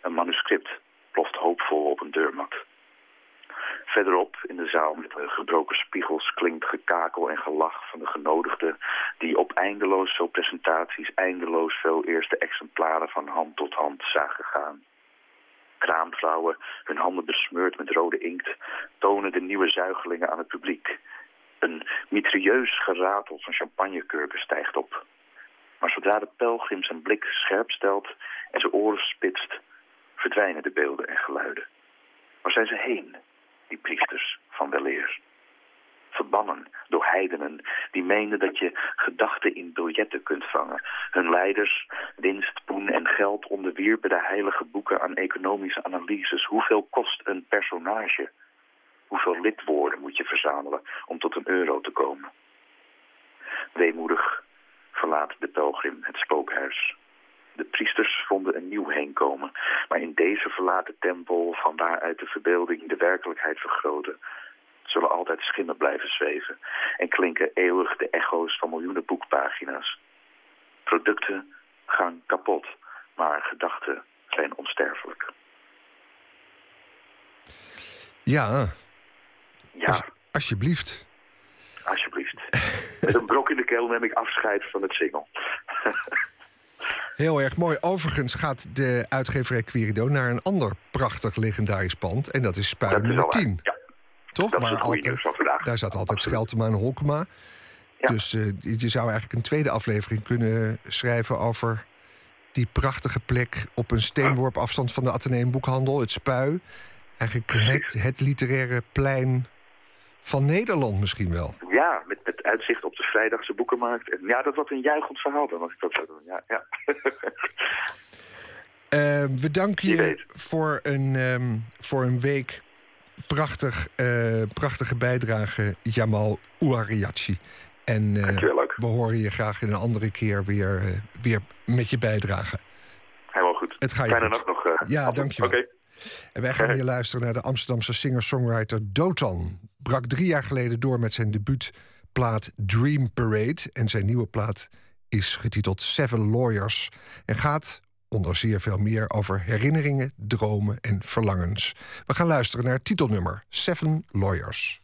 Een manuscript ploft hoopvol op een deurmat. Verderop, in de zaal met gebroken spiegels, klinkt gekakel en gelach van de genodigden... die op eindeloos veel presentaties eindeloos veel eerste exemplaren van hand tot hand zagen gaan kraamvrouwen, hun handen besmeurd met rode inkt, tonen de nieuwe zuigelingen aan het publiek. Een mitrieus geratel van champagnekurken stijgt op. Maar zodra de pelgrim zijn blik scherp stelt en zijn oren spitst, verdwijnen de beelden en geluiden. Waar zijn ze heen, die priesters van weleer? Verbannen door heidenen die meenden dat je gedachten in biljetten kunt vangen. Hun leiders, winst, poen en geld onderwierpen de heilige boeken aan economische analyses. Hoeveel kost een personage? Hoeveel lidwoorden moet je verzamelen om tot een euro te komen? Weemoedig verlaat de pelgrim het spookhuis. De priesters vonden een nieuw heenkomen, maar in deze verlaten tempel van waaruit de verbeelding de werkelijkheid vergroten, zullen altijd schimmen blijven zweven en klinken eeuwig de echo's van miljoenen boekpagina's. Producten gaan kapot, maar gedachten zijn onsterfelijk. Ja. Ja. alsjeblieft. Alsjeblieft. Met een brok in de keel neem ik afscheid van het single. [laughs] Heel erg mooi. Overigens gaat de uitgeverij Querido naar een ander prachtig legendarisch pand. En dat is nummer 10. Ja. Toch? Dat altijd, Daar zat altijd Scheltema en Holkema. Dus uh, je zou eigenlijk een tweede aflevering kunnen schrijven over die prachtige plek op een steenworp afstand van de Atheneum Boekhandel, het Spui. Eigenlijk het, het literaire plein van Nederland misschien wel. Ja, met, met uitzicht op de vrijdagse boekenmarkt. En ja, dat was een juichend verhaal dan, als ik dat zou doen. Ja, ja. uh, [laughs] we danken je voor een, um, voor een week prachtig, uh, prachtige bijdrage, Jamal Ouariachi. En uh, we horen je graag in een andere keer weer, uh, weer met je bijdrage. Helemaal goed. Het gaat je Fijne nacht nog. ja, dankjewel. Oké. Okay. En wij gaan hier luisteren naar de Amsterdamse singer-songwriter Dotan. Brak drie jaar geleden door met zijn debuutplaat Dream Parade. En zijn nieuwe plaat is getiteld Seven Lawyers. En gaat onder zeer veel meer over herinneringen, dromen en verlangens. We gaan luisteren naar titelnummer Seven Lawyers.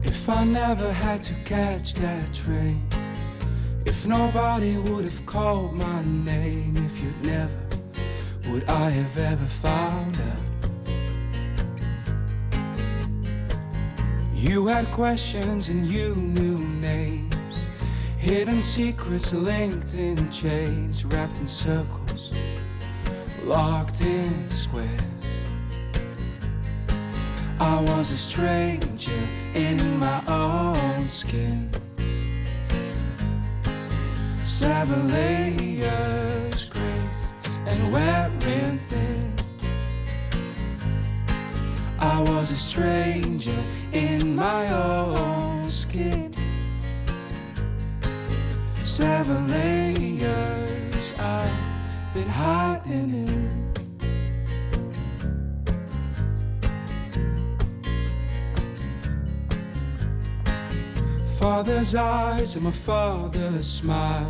If I never had to catch that train If nobody would have called my name If you'd never would I have ever found out? You had questions and you knew names, hidden secrets linked in chains, wrapped in circles, locked in squares. I was a stranger in my own skin. Seven layers and wearing thin. I was a stranger in my own skin. Seven layers I've been hiding in. Father's eyes and my father's smile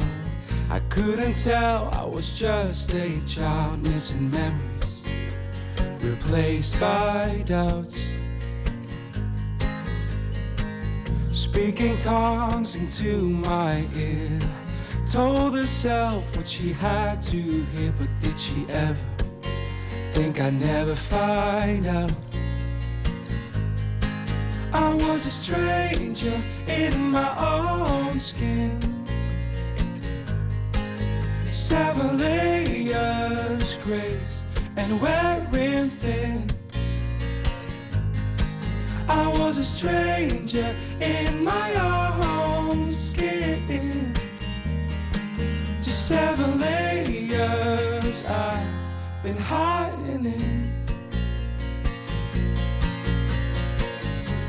I couldn't tell, I was just a child missing memories, replaced by doubts. Speaking tongues into my ear, told herself what she had to hear, but did she ever think I'd never find out? I was a stranger in my own skin seven layers graced and wearing thin. I was a stranger in my own skin. Just seven layers I've been hiding in.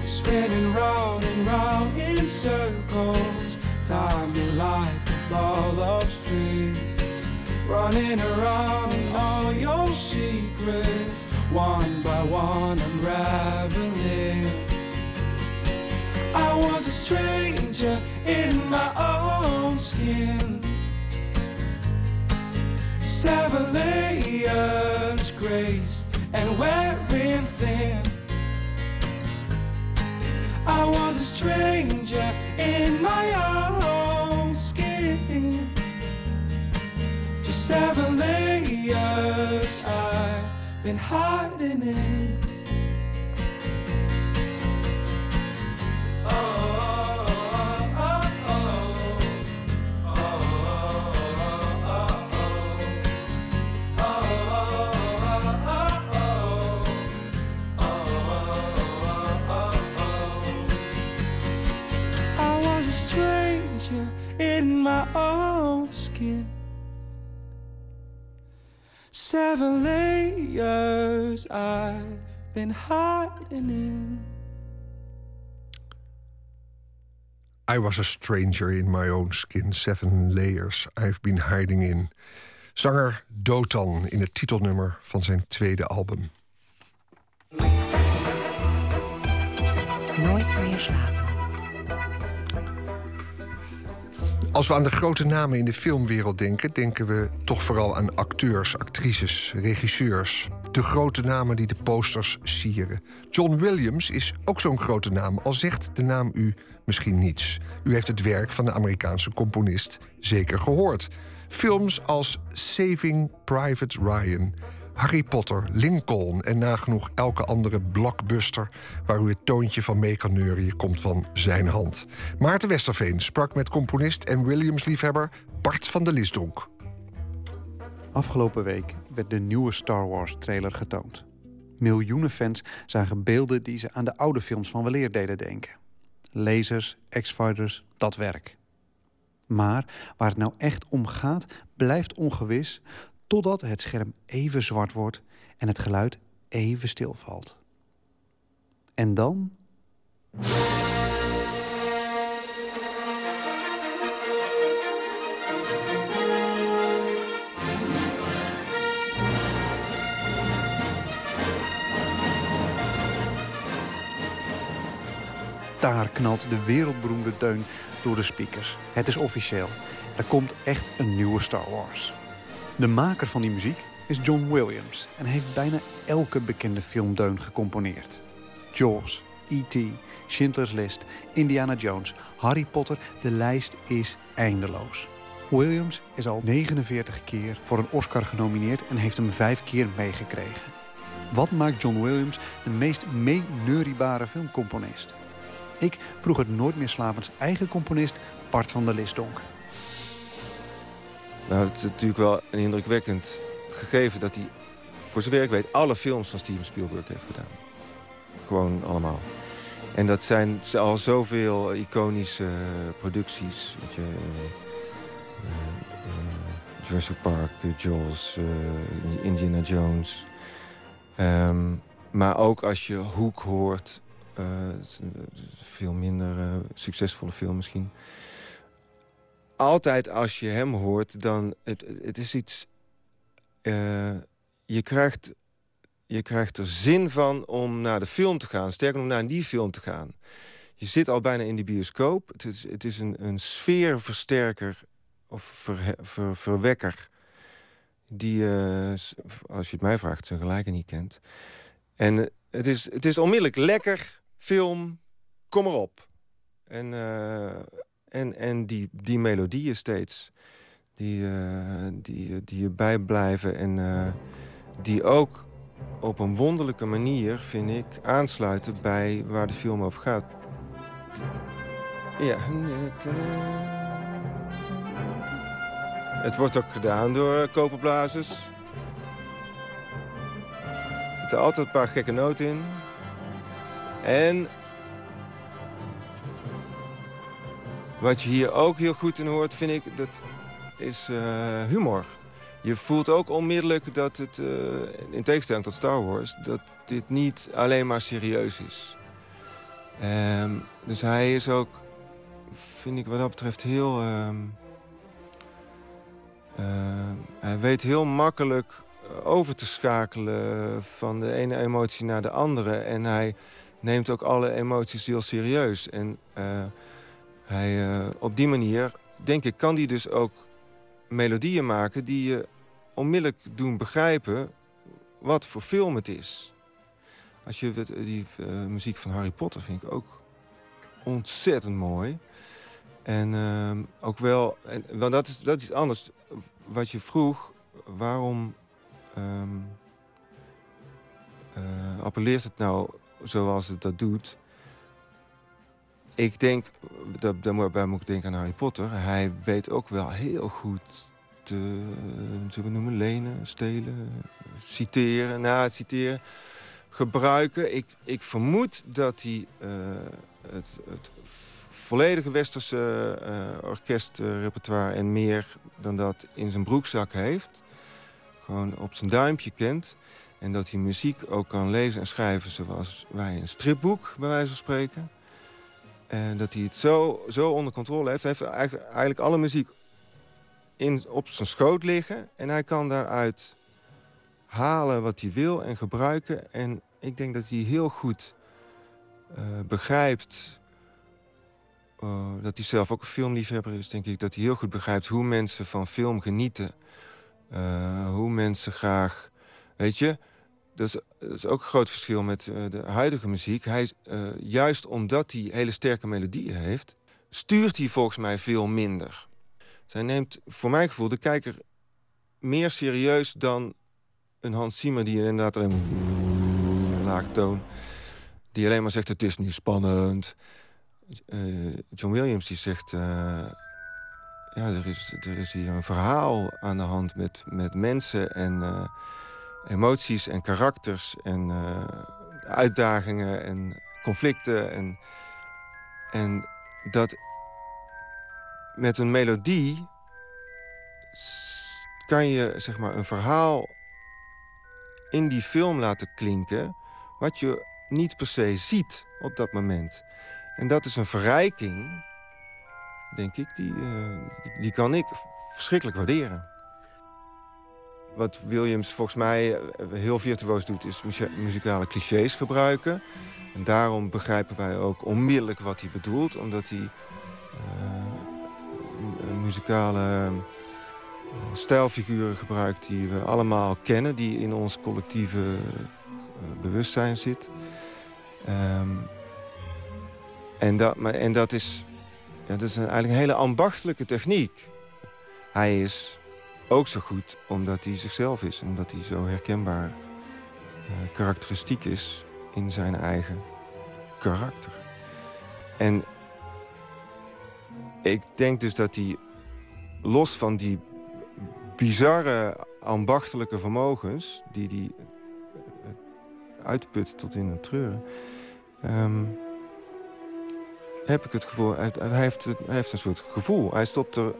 Spinning round and round in circles, time me like a ball of string running around in all your secrets, one by one unraveling. I was a stranger in my own skin. Seven layers graced and wearing seven layers I've been hiding in. Seven layers I've been hiding in. I was a stranger in my own skin. Seven layers I've been hiding in. Zanger Dotan in het titelnummer van zijn tweede album. Nooit meer slapen. Als we aan de grote namen in de filmwereld denken, denken we toch vooral aan acteurs, actrices, regisseurs. De grote namen die de posters sieren. John Williams is ook zo'n grote naam, al zegt de naam u misschien niets. U heeft het werk van de Amerikaanse componist zeker gehoord. Films als Saving Private Ryan, Harry Potter, Lincoln en nagenoeg elke andere blockbuster waar u het toontje van mee kan neuren, komt van zijn hand. Maarten Westerveen sprak met componist en Williams-liefhebber Bart van der Lisdonk. Afgelopen week werd de nieuwe Star Wars trailer getoond. Miljoenen fans zagen beelden die ze aan de oude films van weleer deden denken. Lasers, X-Fighters, dat werk. Maar waar het nou echt om gaat, blijft ongewis... totdat het scherm even zwart wordt en het geluid even stilvalt. En dan... Daar knalt de wereldberoemde deun door de speakers. Het is officieel. Er komt echt een nieuwe Star Wars. De maker van die muziek is John Williams en heeft bijna elke bekende filmdeun gecomponeerd. Jaws, E.T., Schindler's List, Indiana Jones, Harry Potter, de lijst is eindeloos. Williams is al 49 keer voor een Oscar genomineerd en heeft hem vijf keer meegekregen. Wat maakt John Williams de meest meeneuriebare filmcomponist? Ik vroeg het Nooit meer slapens eigen componist Bart van der Lisdonk. Nou, het is natuurlijk wel een indrukwekkend gegeven dat hij, voor zover ik weet, alle films van Steven Spielberg heeft gedaan. Gewoon allemaal. En dat zijn al zoveel iconische producties. Weet je, uh, uh, Jurassic Park, Jaws, Indiana Jones. Um, maar ook als je Hoek hoort, veel minder succesvolle film misschien. Altijd als je hem hoort, dan... Het, het is iets... Uh, je, krijgt, je krijgt er zin van om naar de film te gaan. Sterker nog, naar die film te gaan. Je zit al bijna in die bioscoop. Het is, het is een, een sfeerversterker of ver, ver, verwekker... die, uh, als je het mij vraagt, zijn gelijke niet kent. En het is, het is onmiddellijk lekker, film, kom erop. En, en, en die, die melodieën steeds, die, uh, die, die je bijblijven en uh, die ook op een wonderlijke manier, vind ik, aansluiten bij waar de film over gaat. Ja, het wordt ook gedaan door koperblazers. Er zitten altijd een paar gekke noten in. En wat je hier ook heel goed in hoort, vind ik, dat is uh, humor. Je voelt ook onmiddellijk dat het, uh, in tegenstelling tot Star Wars... dat dit niet alleen maar serieus is. Um, dus hij is ook, vind ik wat dat betreft, heel... Um, uh, hij weet heel makkelijk over te schakelen van de ene emotie naar de andere. En hij neemt ook alle emoties heel serieus. En hij, uh, op die manier, denk ik, kan hij dus ook melodieën maken... die je onmiddellijk doen begrijpen wat voor film het is. Als je die uh, muziek van Harry Potter vind ik ook ontzettend mooi. En uh, ook wel, en, want dat is, dat is anders. Wat je vroeg, waarom um, uh, appelleert het nou zoals het dat doet? Ik denk, daarbij moet ik denken aan Harry Potter. Hij weet ook wel heel goed te, zullen we noemen, lenen, stelen, citeren. Nou, citeren, gebruiken. Ik, ik vermoed dat hij uh, het, het volledige westerse uh, orkestrepertoire en meer dan dat in zijn broekzak heeft. Gewoon op zijn duimpje kent. En dat hij muziek ook kan lezen en schrijven zoals wij een stripboek, bij wijze van spreken. En dat hij het zo, zo onder controle heeft. Hij heeft eigenlijk, alle muziek in, op zijn schoot liggen. En hij kan daaruit halen wat hij wil en gebruiken. En ik denk dat hij heel goed uh, begrijpt... Uh, dat hij zelf ook een filmliefhebber is, denk ik. Dat hij heel goed begrijpt hoe mensen van film genieten. Uh, hoe mensen graag... Weet je, dat is, ook een groot verschil met de huidige muziek. Hij, juist omdat hij hele sterke melodieën heeft... stuurt hij volgens mij veel minder. Zij neemt voor mijn gevoel de kijker meer serieus dan een Hans Zimmer die inderdaad alleen een laag toon. Die alleen maar zegt het is niet spannend. Uh, John Williams die zegt... Ja, er is, er is hier een verhaal aan de hand met, met mensen. En, emoties en karakters en uitdagingen en conflicten. En, en dat met een melodie kan je zeg maar, een verhaal in die film laten klinken... wat je niet per se ziet op dat moment. En dat is een verrijking, denk ik, die, uh, die kan ik verschrikkelijk waarderen. Wat Williams volgens mij eh, heel virtuoos doet, is muzikale clichés gebruiken. En daarom begrijpen wij ook onmiddellijk wat hij bedoelt, omdat hij uh, muzikale stijlfiguren gebruikt die we allemaal kennen, die in ons collectieve bewustzijn zit. Um, en, dat, maar, en dat is, ja, dat is eigenlijk een hele ambachtelijke techniek. Hij is ook zo goed omdat hij zichzelf is. Omdat hij zo herkenbaar uh, karakteristiek is in zijn eigen karakter. En ik denk dus dat hij los van die bizarre ambachtelijke vermogens... die hij uitput tot in het treuren... Um, heb ik het gevoel... Heeft, hij heeft een soort gevoel. Hij stopt er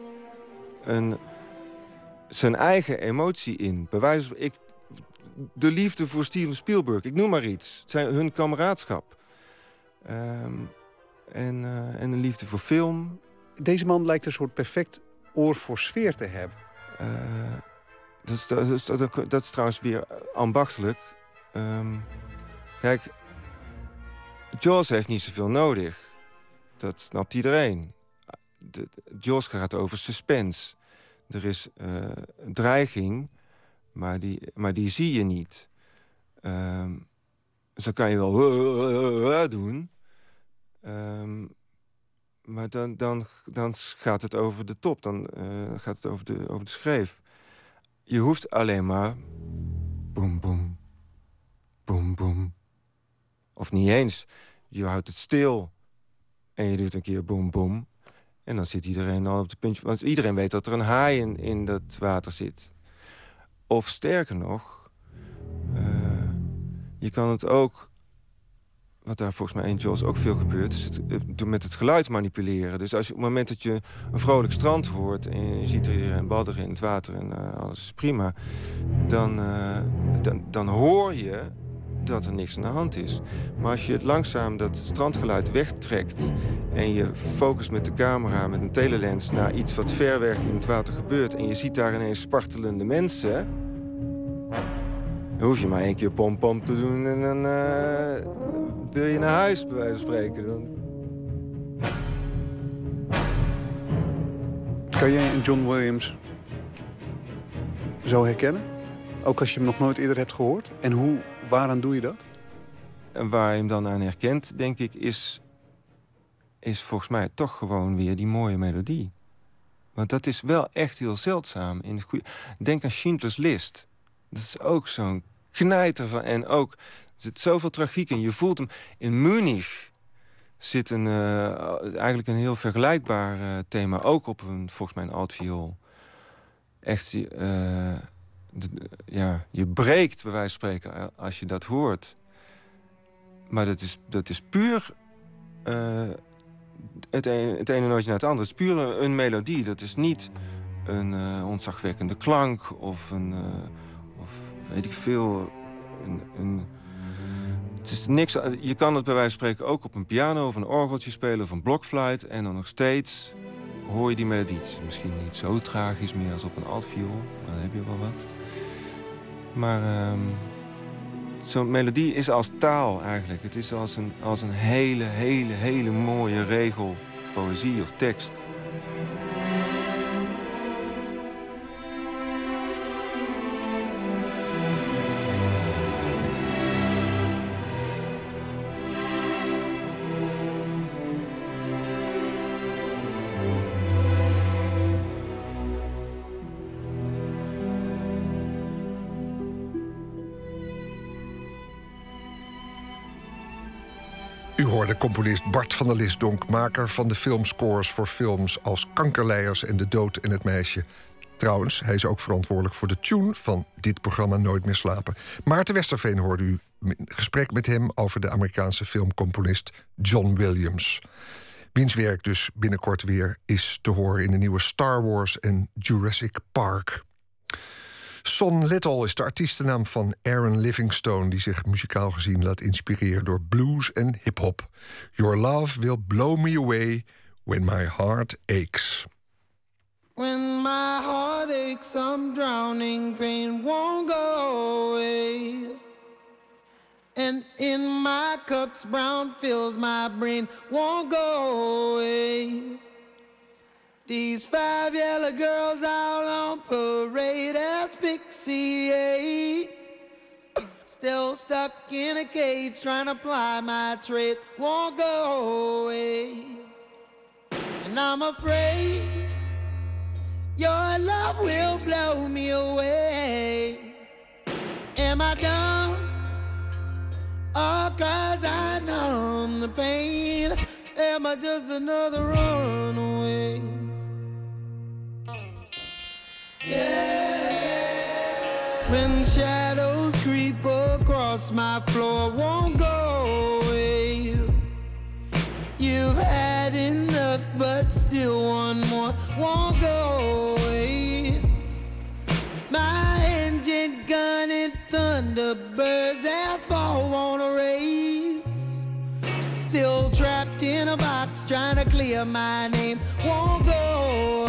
een, zijn eigen emotie in. Bewijs, ik, de liefde voor Steven Spielberg, ik noem maar iets. Het zijn hun kameraadschap. Um, en, uh, en een liefde voor film. Deze man lijkt een soort perfect oor voor sfeer te hebben. Uh, dat, is, dat, is, dat, dat, is trouwens weer ambachtelijk. Um, kijk, Jaws heeft niet zoveel nodig. Dat snapt iedereen. De, Jaws gaat over suspense. Er is uh, dreiging, maar die, maar die zie je niet. Dus dan kan je wel [laughs] doen. Um, maar dan, dan, dan gaat het over de top. Dan uh, gaat het over de, over de schreef. Je hoeft alleen maar... Boom, boom. Boom, boom. Of niet eens. Je houdt het stil. En je doet een keer boem boem. En dan zit iedereen al op de puntje. Want iedereen weet dat er een haai in, dat water zit. Of sterker nog, uh, je kan het ook, wat daar volgens mij in Jaws ook veel gebeurt, is het, met het geluid manipuleren. Dus als op het moment dat je een vrolijk strand hoort en je ziet er iedereen badderen in het water en uh, alles is prima, dan, dan, dan hoor je dat er niks aan de hand is. Maar als je langzaam dat strandgeluid wegtrekt... en je focust met de camera, met een telelens... naar iets wat ver weg in het water gebeurt... en je ziet daar ineens spartelende mensen... dan hoef je maar één keer pom-pom te doen... en dan uh, wil je naar huis, bij wijze van spreken. Dan... Kan jij een John Williams zo herkennen? Ook als je hem nog nooit eerder hebt gehoord? En hoe waaraan doe je dat? En waar je hem dan aan herkent, denk ik, is, is volgens mij toch gewoon weer die mooie melodie. Want dat is wel echt heel zeldzaam. In. Denk aan Schindler's List. Dat is ook zo'n knijter van. En ook, er zit zoveel tragiek in. Je voelt hem in Munich zit een, uh, eigenlijk een heel vergelijkbaar uh, thema. Ook op een, volgens mij een altviool. Echt, uh, ja, je breekt, bij wijze van spreken, als je dat hoort. Maar dat is, dat is puur uh, het, een, het ene nootje naar het andere. Het is puur een, melodie. Dat is niet een uh, ontzagwekkende klank of een... Of weet ik veel... Een, een, het is niks, je kan het bij wijze van spreken ook op een piano of een orgeltje spelen of een blokfluit. En dan nog steeds hoor je die melodie. Het is misschien niet zo tragisch meer als op een altviool. Maar dan heb je wel wat. Maar um, zo'n melodie is als taal eigenlijk. Het is als een, als een hele, hele, hele mooie regel, poëzie of tekst. Componist Bart van der Lisdonk, maker van de filmscores voor films als Kankerleiers en De Dood en het Meisje. Trouwens, hij is ook verantwoordelijk voor de tune van dit programma Nooit meer slapen. Maarten Westerveen hoorde u een gesprek met hem over de Amerikaanse filmcomponist John Williams. Wiens werk dus binnenkort weer is te horen in de nieuwe Star Wars en Jurassic Park. Son Little is de artiestennaam van Aaron Livingstone, die zich muzikaal gezien laat inspireren door blues en hip-hop. Your love will blow me away when my heart aches. When my heart aches, I'm drowning, pain won't go away. And in my cups, brown fills my brain, won't go away. These five yellow girls out on parade asphyxiate. Still stuck in a cage, trying to ply my trade, won't go away. And I'm afraid your love will blow me away. Am I dumb? Oh, cause I numb the pain. Am I just another runaway? Yeah. When shadows creep across my floor, won't go away. You've had enough, but still one more won't go away. My engine gun gunning thunderbirds asphalt won't erase. Still trapped in a box, trying to clear my name, won't go away.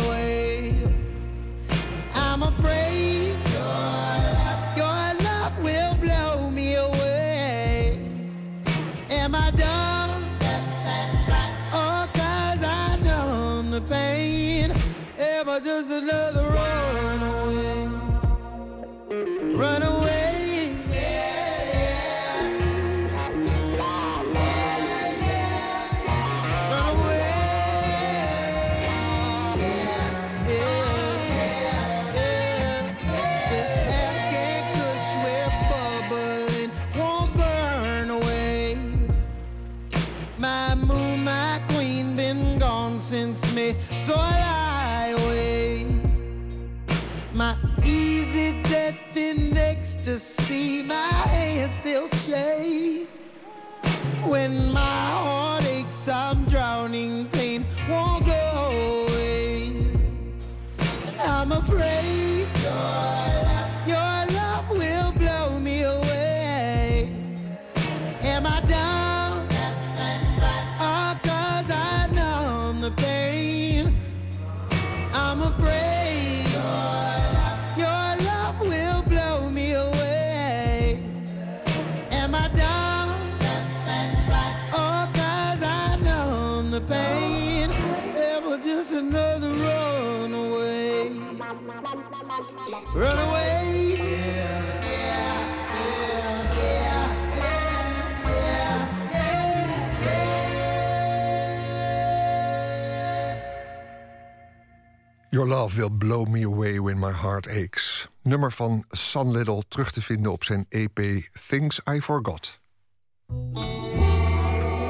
Love will blow me away when my heart aches. Nummer van Sun Little terug te vinden op zijn EP Things I Forgot.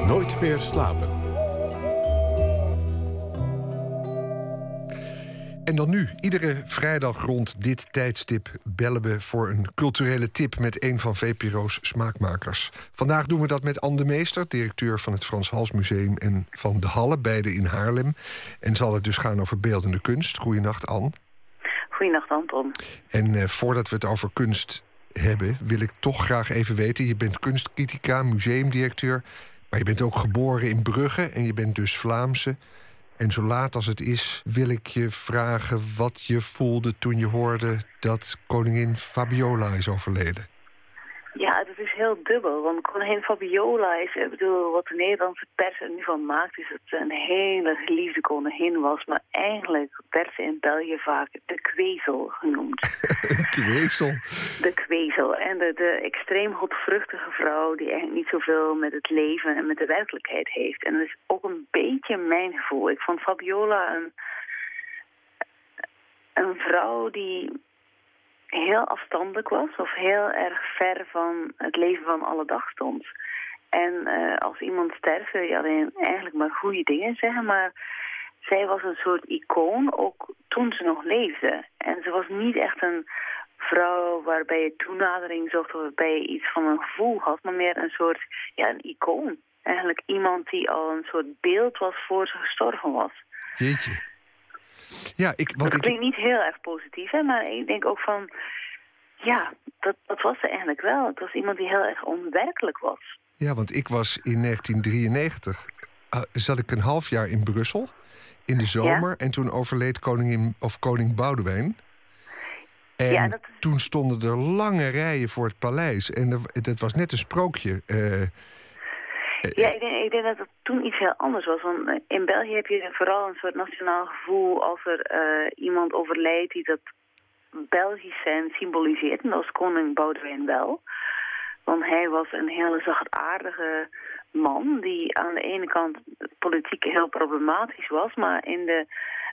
Nooit meer slapen. En dan nu, iedere vrijdag rond dit tijdstip bellen we voor een culturele tip met een van VPRO's smaakmakers. Vandaag doen we dat met Anne de Meester, directeur van het Frans Hals Museum en van De Halle, beide in Haarlem. En zal het dus gaan over beeldende kunst. Goedenacht, Anne. Goedenacht, Anton. En eh, voordat we het over kunst hebben, wil ik toch graag even weten: je bent kunstcritica, museumdirecteur, maar je bent ook geboren in Brugge en je bent dus Vlaamse. En zo laat als het is, wil ik je vragen wat je voelde toen je hoorde dat koningin Fabiola is overleden. Ja, dat is heel dubbel. Want koningin Fabiola is, ik bedoel, wat de Nederlandse pers er nu van maakt, is dat ze een hele geliefde koningin was. Maar eigenlijk werd ze in België vaak de kwezel genoemd. [laughs] Kwezel. De kwezel. En de, de extreem godvruchtige vrouw die eigenlijk niet zoveel met het leven en met de werkelijkheid heeft. En dat is ook een beetje mijn gevoel. Ik vond Fabiola een, een vrouw die heel afstandelijk was of heel erg ver van het leven van alle dag stond. En eh, als iemand sterft wil je alleen eigenlijk maar goede dingen zeggen, maar zij was een soort icoon, ook toen ze nog leefde. En ze was niet echt een vrouw waarbij je toenadering zocht of waarbij je iets van een gevoel had, maar meer een soort, ja, een icoon. Eigenlijk iemand die al een soort beeld was voor ze gestorven was. Ja, ik, wat dat ik, klinkt niet heel erg positief, hè, maar ik denk ook van... Ja, dat, dat was ze eigenlijk wel. Het was iemand die heel erg onwerkelijk was. ja, want ik was in 1993... ah, zat ik een half jaar in Brussel, in de zomer... en toen overleed koningin, of koning Boudewijn. En Ja, dat toen stonden er lange rijen voor het paleis. En er- dat was net een sprookje. eh, Ja, ik denk, ik denk dat het toen iets heel anders was. Want eh, in België heb je vooral een soort nationaal gevoel als er eh, iemand overlijdt die dat Belgisch zijn symboliseert. En dat was koning Boudewijn wel. Want hij was een hele zachtaardige man die aan de ene kant politiek heel problematisch was, maar in de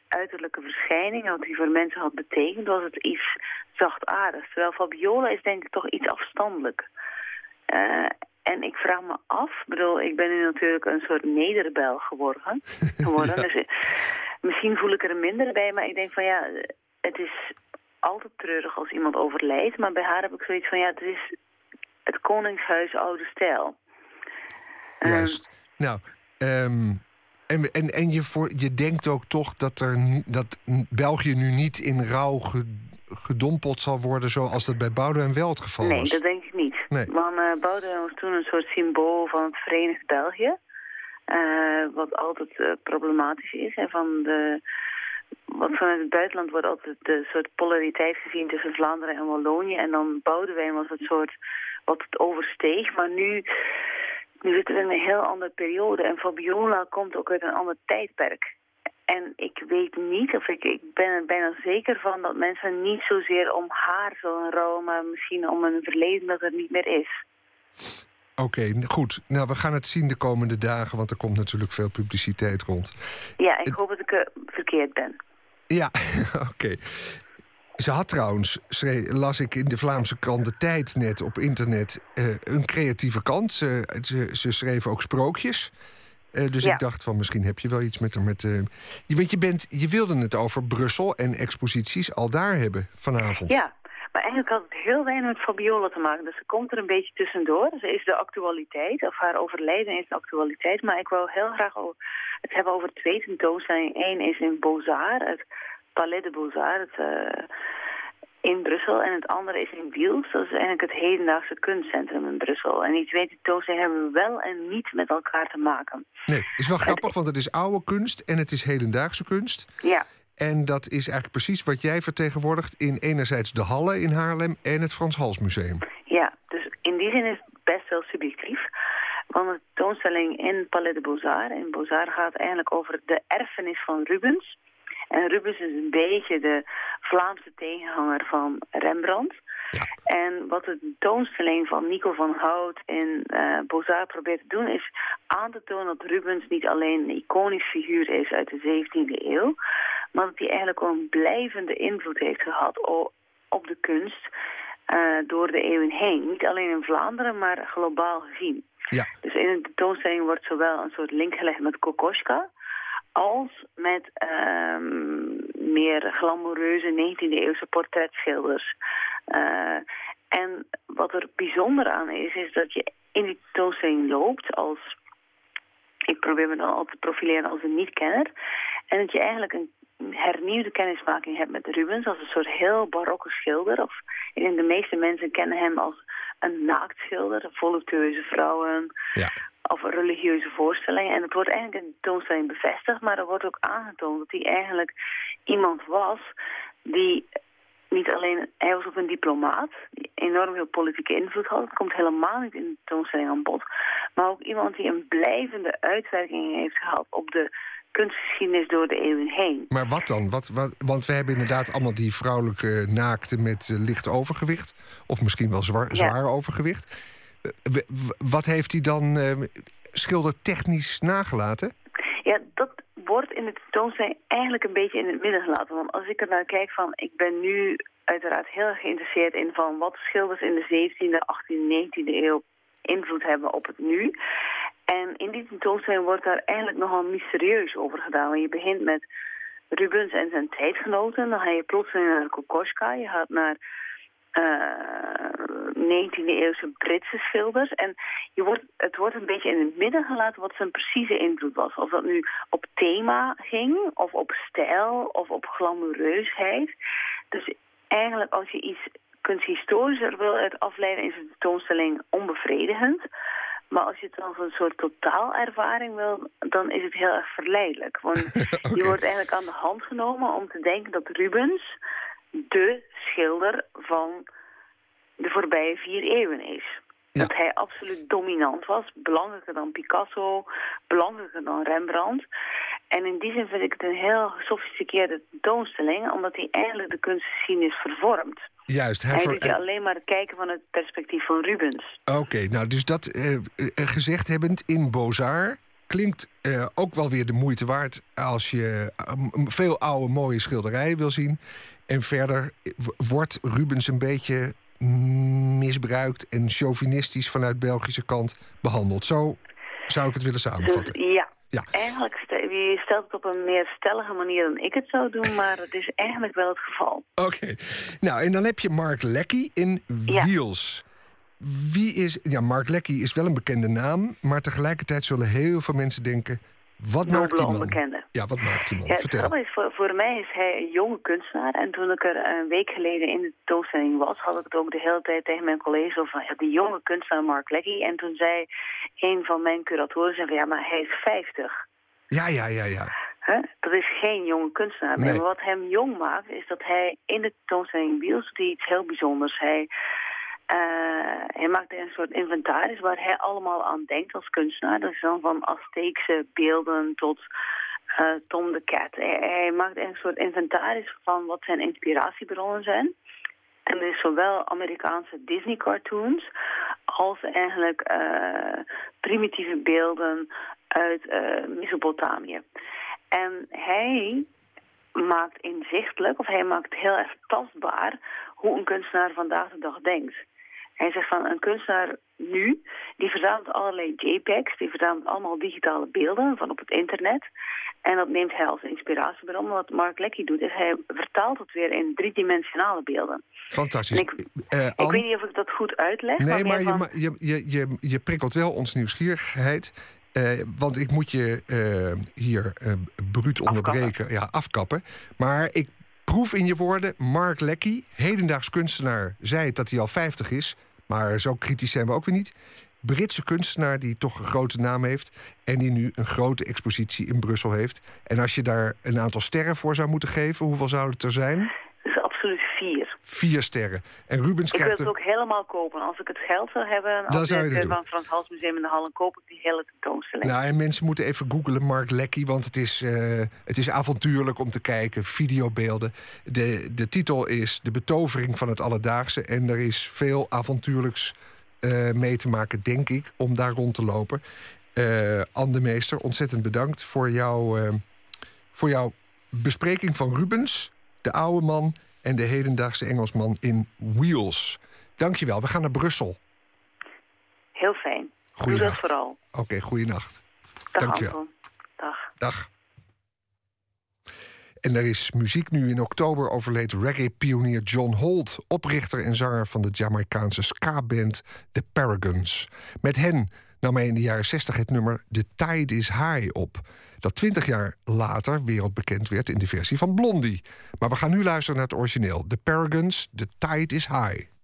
uiterlijke verschijning, wat hij voor mensen had betekend, was het iets zachtaardigs. Terwijl Fabiola is denk ik toch iets afstandelijk. Eh, en ik vraag me af, ik bedoel, ik ben nu natuurlijk een soort nederbel geworden. [laughs] geworden dus eh, misschien voel ik er minder bij, maar ik denk van ja, het is altijd treurig als iemand overlijdt. Maar bij haar heb ik zoiets van ja, het is het Koningshuis oude stijl. Ehm, Juist. Nou, ehm, en, en, en je, voor, je denkt ook toch dat, er, dat België nu niet in rouw ge- gedompeld zal worden... zoals dat bij Boudewijn wel het geval Nee, was. dat denk ik niet. Nee. Want eh Boudewijn was toen een soort symbool van het Verenigd België. eh, wat altijd eh, problematisch is. En van de, wat vanuit het buitenland wordt altijd de soort polariteit gezien tussen Vlaanderen en Wallonië. En dan Boudewijn was het soort wat het oversteeg. Maar nu, nu zitten we in een heel andere periode. En Fabiola komt ook uit een ander tijdperk. En ik weet niet, of ik, ik ben er bijna zeker van dat mensen niet zozeer om haar zullen rouwen, maar misschien om een verleden dat er niet meer is. Oké, goed. Nou, we gaan het zien de komende dagen... want er komt natuurlijk veel publiciteit rond. Ja, ik hoop dat ik er verkeerd ben. Ja, [laughs] oké. Ze had trouwens, las ik in de Vlaamse krant De Tijd net op internet... eh, een creatieve kant. Ze, ze, ze schreef ook sprookjes. Eh, dus Ja. ik dacht van misschien heb je wel iets met. Met, je, weet, je, bent, je wilde het over Brussel en exposities al daar hebben vanavond. Ja, maar eigenlijk had het heel weinig met Fabiola te maken. Dus ze komt er een beetje tussendoor. Ze is de actualiteit, of haar overlijden is de actualiteit. Maar ik wil heel graag het hebben over twee tentoonstellingen. Eén is in Beaux-Arts, het Palais de Beaux-Arts het, eh, in Brussel. En het andere is in Wiels. Dat is eigenlijk het hedendaagse kunstcentrum in Brussel. En die twee tentoonstellingen hebben wel en niet met elkaar te maken. Nee, is wel grappig, want het is oude kunst en het is hedendaagse kunst. Ja, En dat is eigenlijk precies wat jij vertegenwoordigt... in enerzijds de Halle in Haarlem en het Frans Hals Museum. Ja, dus in die zin is het best wel subjectief. Want de tentoonstelling in Palais de Beaux-Arts, in Beaux-Arts gaat eigenlijk over de erfenis van Rubens. En Rubens is een beetje de Vlaamse tegenhanger van Rembrandt. En wat de tentoonstelling van Nico van Hout in eh Beaux-Arts probeert te doen... is aan te tonen dat Rubens niet alleen een iconisch figuur is uit de 17e eeuw... maar dat hij eigenlijk ook een blijvende invloed heeft gehad op de kunst... eh, door de eeuwen heen. Niet alleen in Vlaanderen, maar globaal gezien. Ja. Dus in de tentoonstelling wordt zowel een soort link gelegd met Kokoschka... als met ehm, meer glamoureuze 19e-eeuwse portretschilders. Eh, en wat er bijzonder aan is, is dat je in die tentoonstelling loopt als... Ik probeer me dan altijd te profileren als een niet-kenner. En dat je eigenlijk een hernieuwde kennismaking hebt met Rubens als een soort heel barokke schilder. Of, ik denk de meeste mensen kennen hem als een naaktschilder, voluptueuze vrouwen Ja. Of religieuze voorstellingen. En het wordt eigenlijk in de tentoonstelling bevestigd, maar er wordt ook aangetoond dat hij eigenlijk iemand was die niet alleen, hij was ook een diplomaat, die enorm veel politieke invloed had. Dat komt helemaal niet in de tentoonstelling aan bod. Maar ook iemand die een blijvende uitwerking heeft gehad op de kunstgeschiedenis door de eeuwen heen. Maar wat dan? Wat, wat, want we hebben inderdaad allemaal die vrouwelijke naakte met eh, licht overgewicht. Of misschien wel zwaar, Ja. zwaar overgewicht. Eh, wat heeft hij dan eh, schildertechnisch nagelaten? Ja, dat wordt in de tentoonstelling eigenlijk een beetje in het midden gelaten. Want als ik er naar kijk van, ik ben nu uiteraard heel erg geïnteresseerd in van wat schilders in de 17e, 18e, 19e eeuw invloed hebben op het nu. En in die tentoonstelling wordt daar eigenlijk nogal mysterieus over gedaan. Je begint met Rubens en zijn tijdgenoten. Dan ga je plotseling naar Kokoschka. Je gaat naar uh, 19e-eeuwse Britse schilders. En je wordt, het wordt een beetje in het midden gelaten wat zijn precieze invloed was. Of dat nu op thema ging, of op stijl, of op glamoureusheid. Dus eigenlijk als je iets kunsthistorischer wil uit afleiden... is de tentoonstelling onbevredigend. Maar als je het als een soort totaalervaring wil, dan is het heel erg verleidelijk. Want [laughs] je wordt eigenlijk aan de hand genomen om te denken dat Rubens de schilder van de voorbije vier eeuwen is. Dat hij absoluut dominant was, belangrijker dan Picasso, belangrijker dan Rembrandt. En in die zin vind ik het een heel gesofisticeerde tentoonstelling, omdat hij eigenlijk de kunstgeschiedenis vervormt. Juist. Hij, hij doet je alleen maar kijken van het perspectief van Rubens. Oké, nou dus dat uh, gezegd hebbend in Bozar klinkt uh, ook wel weer de moeite waard als je veel oude mooie schilderijen wil zien. En verder wordt Rubens een beetje misbruikt en chauvinistisch vanuit Belgische kant behandeld. Zo zou ik het willen samenvatten. Dus, ja. ja, eigenlijk je stelt het op een meer stellige manier dan ik het zou doen, maar het is eigenlijk wel het geval. [laughs] Oké, nou en dan heb je Mark Lecky in Wheels. Wie is, ja, Mark Lecky is wel een bekende naam, maar tegelijkertijd zullen heel veel mensen denken: wat maakt die man? Ja, wat maakt die man? Ja, Vertel. Is, voor, voor mij is hij een jonge kunstenaar. En toen ik er een week geleden in de tentoonstelling was... had ik het ook de hele tijd tegen mijn collega's over... Ja, die jonge kunstenaar Mark Leggy. En toen zei een van mijn curatoren... Zei, ja, maar hij is 50. Ja, ja, ja, ja. Dat is geen jonge kunstenaar. Maar wat hem jong maakt... is dat hij in de tentoonstelling Wiels... die iets heel bijzonders. Hij uh, hij maakt een soort inventaris waar hij allemaal aan denkt als kunstenaar. Dat is dan van Azteekse beelden tot uh, Tom de Cat. Hij, maakt een soort inventaris van wat zijn inspiratiebronnen zijn. En er is zowel Amerikaanse Disney-cartoons als eigenlijk uh, primitieve beelden uit Mesopotamië. En hij maakt inzichtelijk, of hij maakt heel erg tastbaar hoe een kunstenaar vandaag de dag denkt. Hij zegt van een kunstenaar nu, die verzamelt allerlei JPEGs, die verzamelt allemaal digitale beelden van op het internet. En dat neemt hij als inspiratiebron. Wat Mark Lecky doet, is hij vertaalt het weer in driedimensionale beelden. Fantastisch. Ik, uh, ik, weet niet of ik dat goed uitleg. Nee, maar, maar je, je, je, je prikkelt wel ons nieuwsgierigheid. Uh, want ik moet je uh, hier bruut onderbreken, afkappen. ja, afkappen. Maar ik proef in je woorden, Mark Lecky, hedendaags kunstenaar, zei dat hij al 50 is. Maar zo kritisch zijn we ook weer niet. Britse kunstenaar die toch een grote naam heeft... en die nu een grote expositie in Brussel heeft. En als je daar een aantal sterren voor zou moeten geven... hoeveel zouden het er zijn? Vier. Sterren. En Rubens ik krijgt... wil het ook helemaal kopen. Als ik het geld zou hebben... Dan zou je het van Frans Hals Museum in de Hallen... koop ik die hele tentoonstelling. Nou, en mensen moeten even googlen Mark Lecky... want het is, uh, het is avontuurlijk om te kijken. Videobeelden. De, de titel is De betovering van het alledaagse. En er is veel avontuurlijks uh, mee te maken, denk ik... om daar rond te lopen. Uh, Anne de Meester, ontzettend bedankt voor, jou, voor jouw bespreking van Rubens... de oude man en de hedendaagse Engelsman in Wheels. Dankjewel, we gaan naar Brussel. Heel fijn. Doe dat vooral. Oké, okay, goeienacht. Dag Dankjewel. Anton. Dag. Dag. En er is muziek nu. In oktober overleed reggae-pionier John Holt... oprichter en zanger van de Jamaicaanse ska-band The Paragons. Met hen nam hij in de jaren 60 het nummer The Tide is High op. Dat 20 jaar later wereldbekend werd in de versie van Blondie. Maar we gaan nu luisteren naar het origineel. The Paragons, The Tide is High.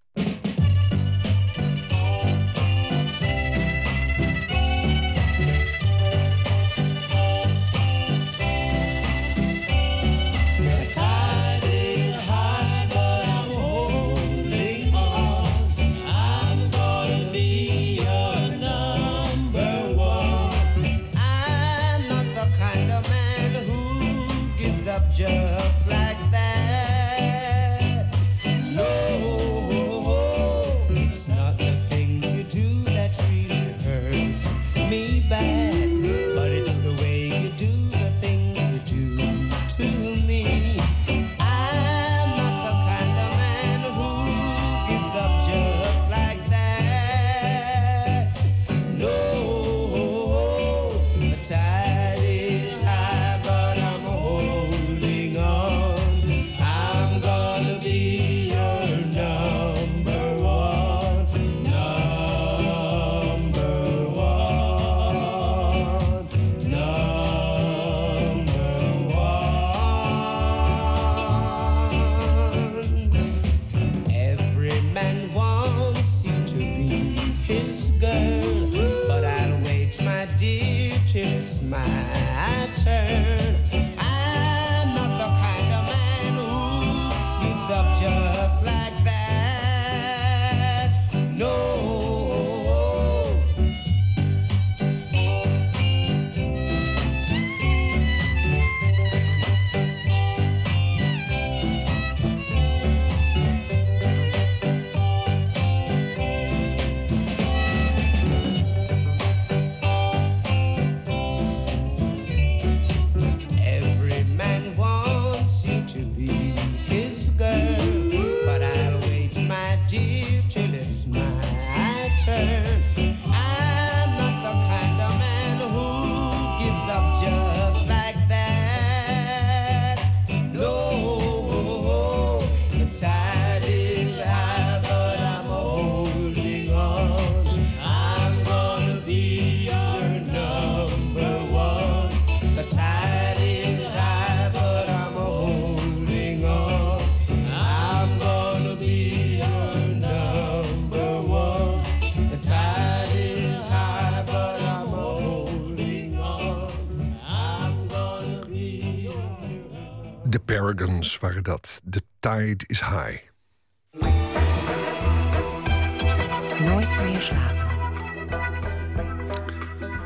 Waren dat. The Tide is High. Nooit meer slapen.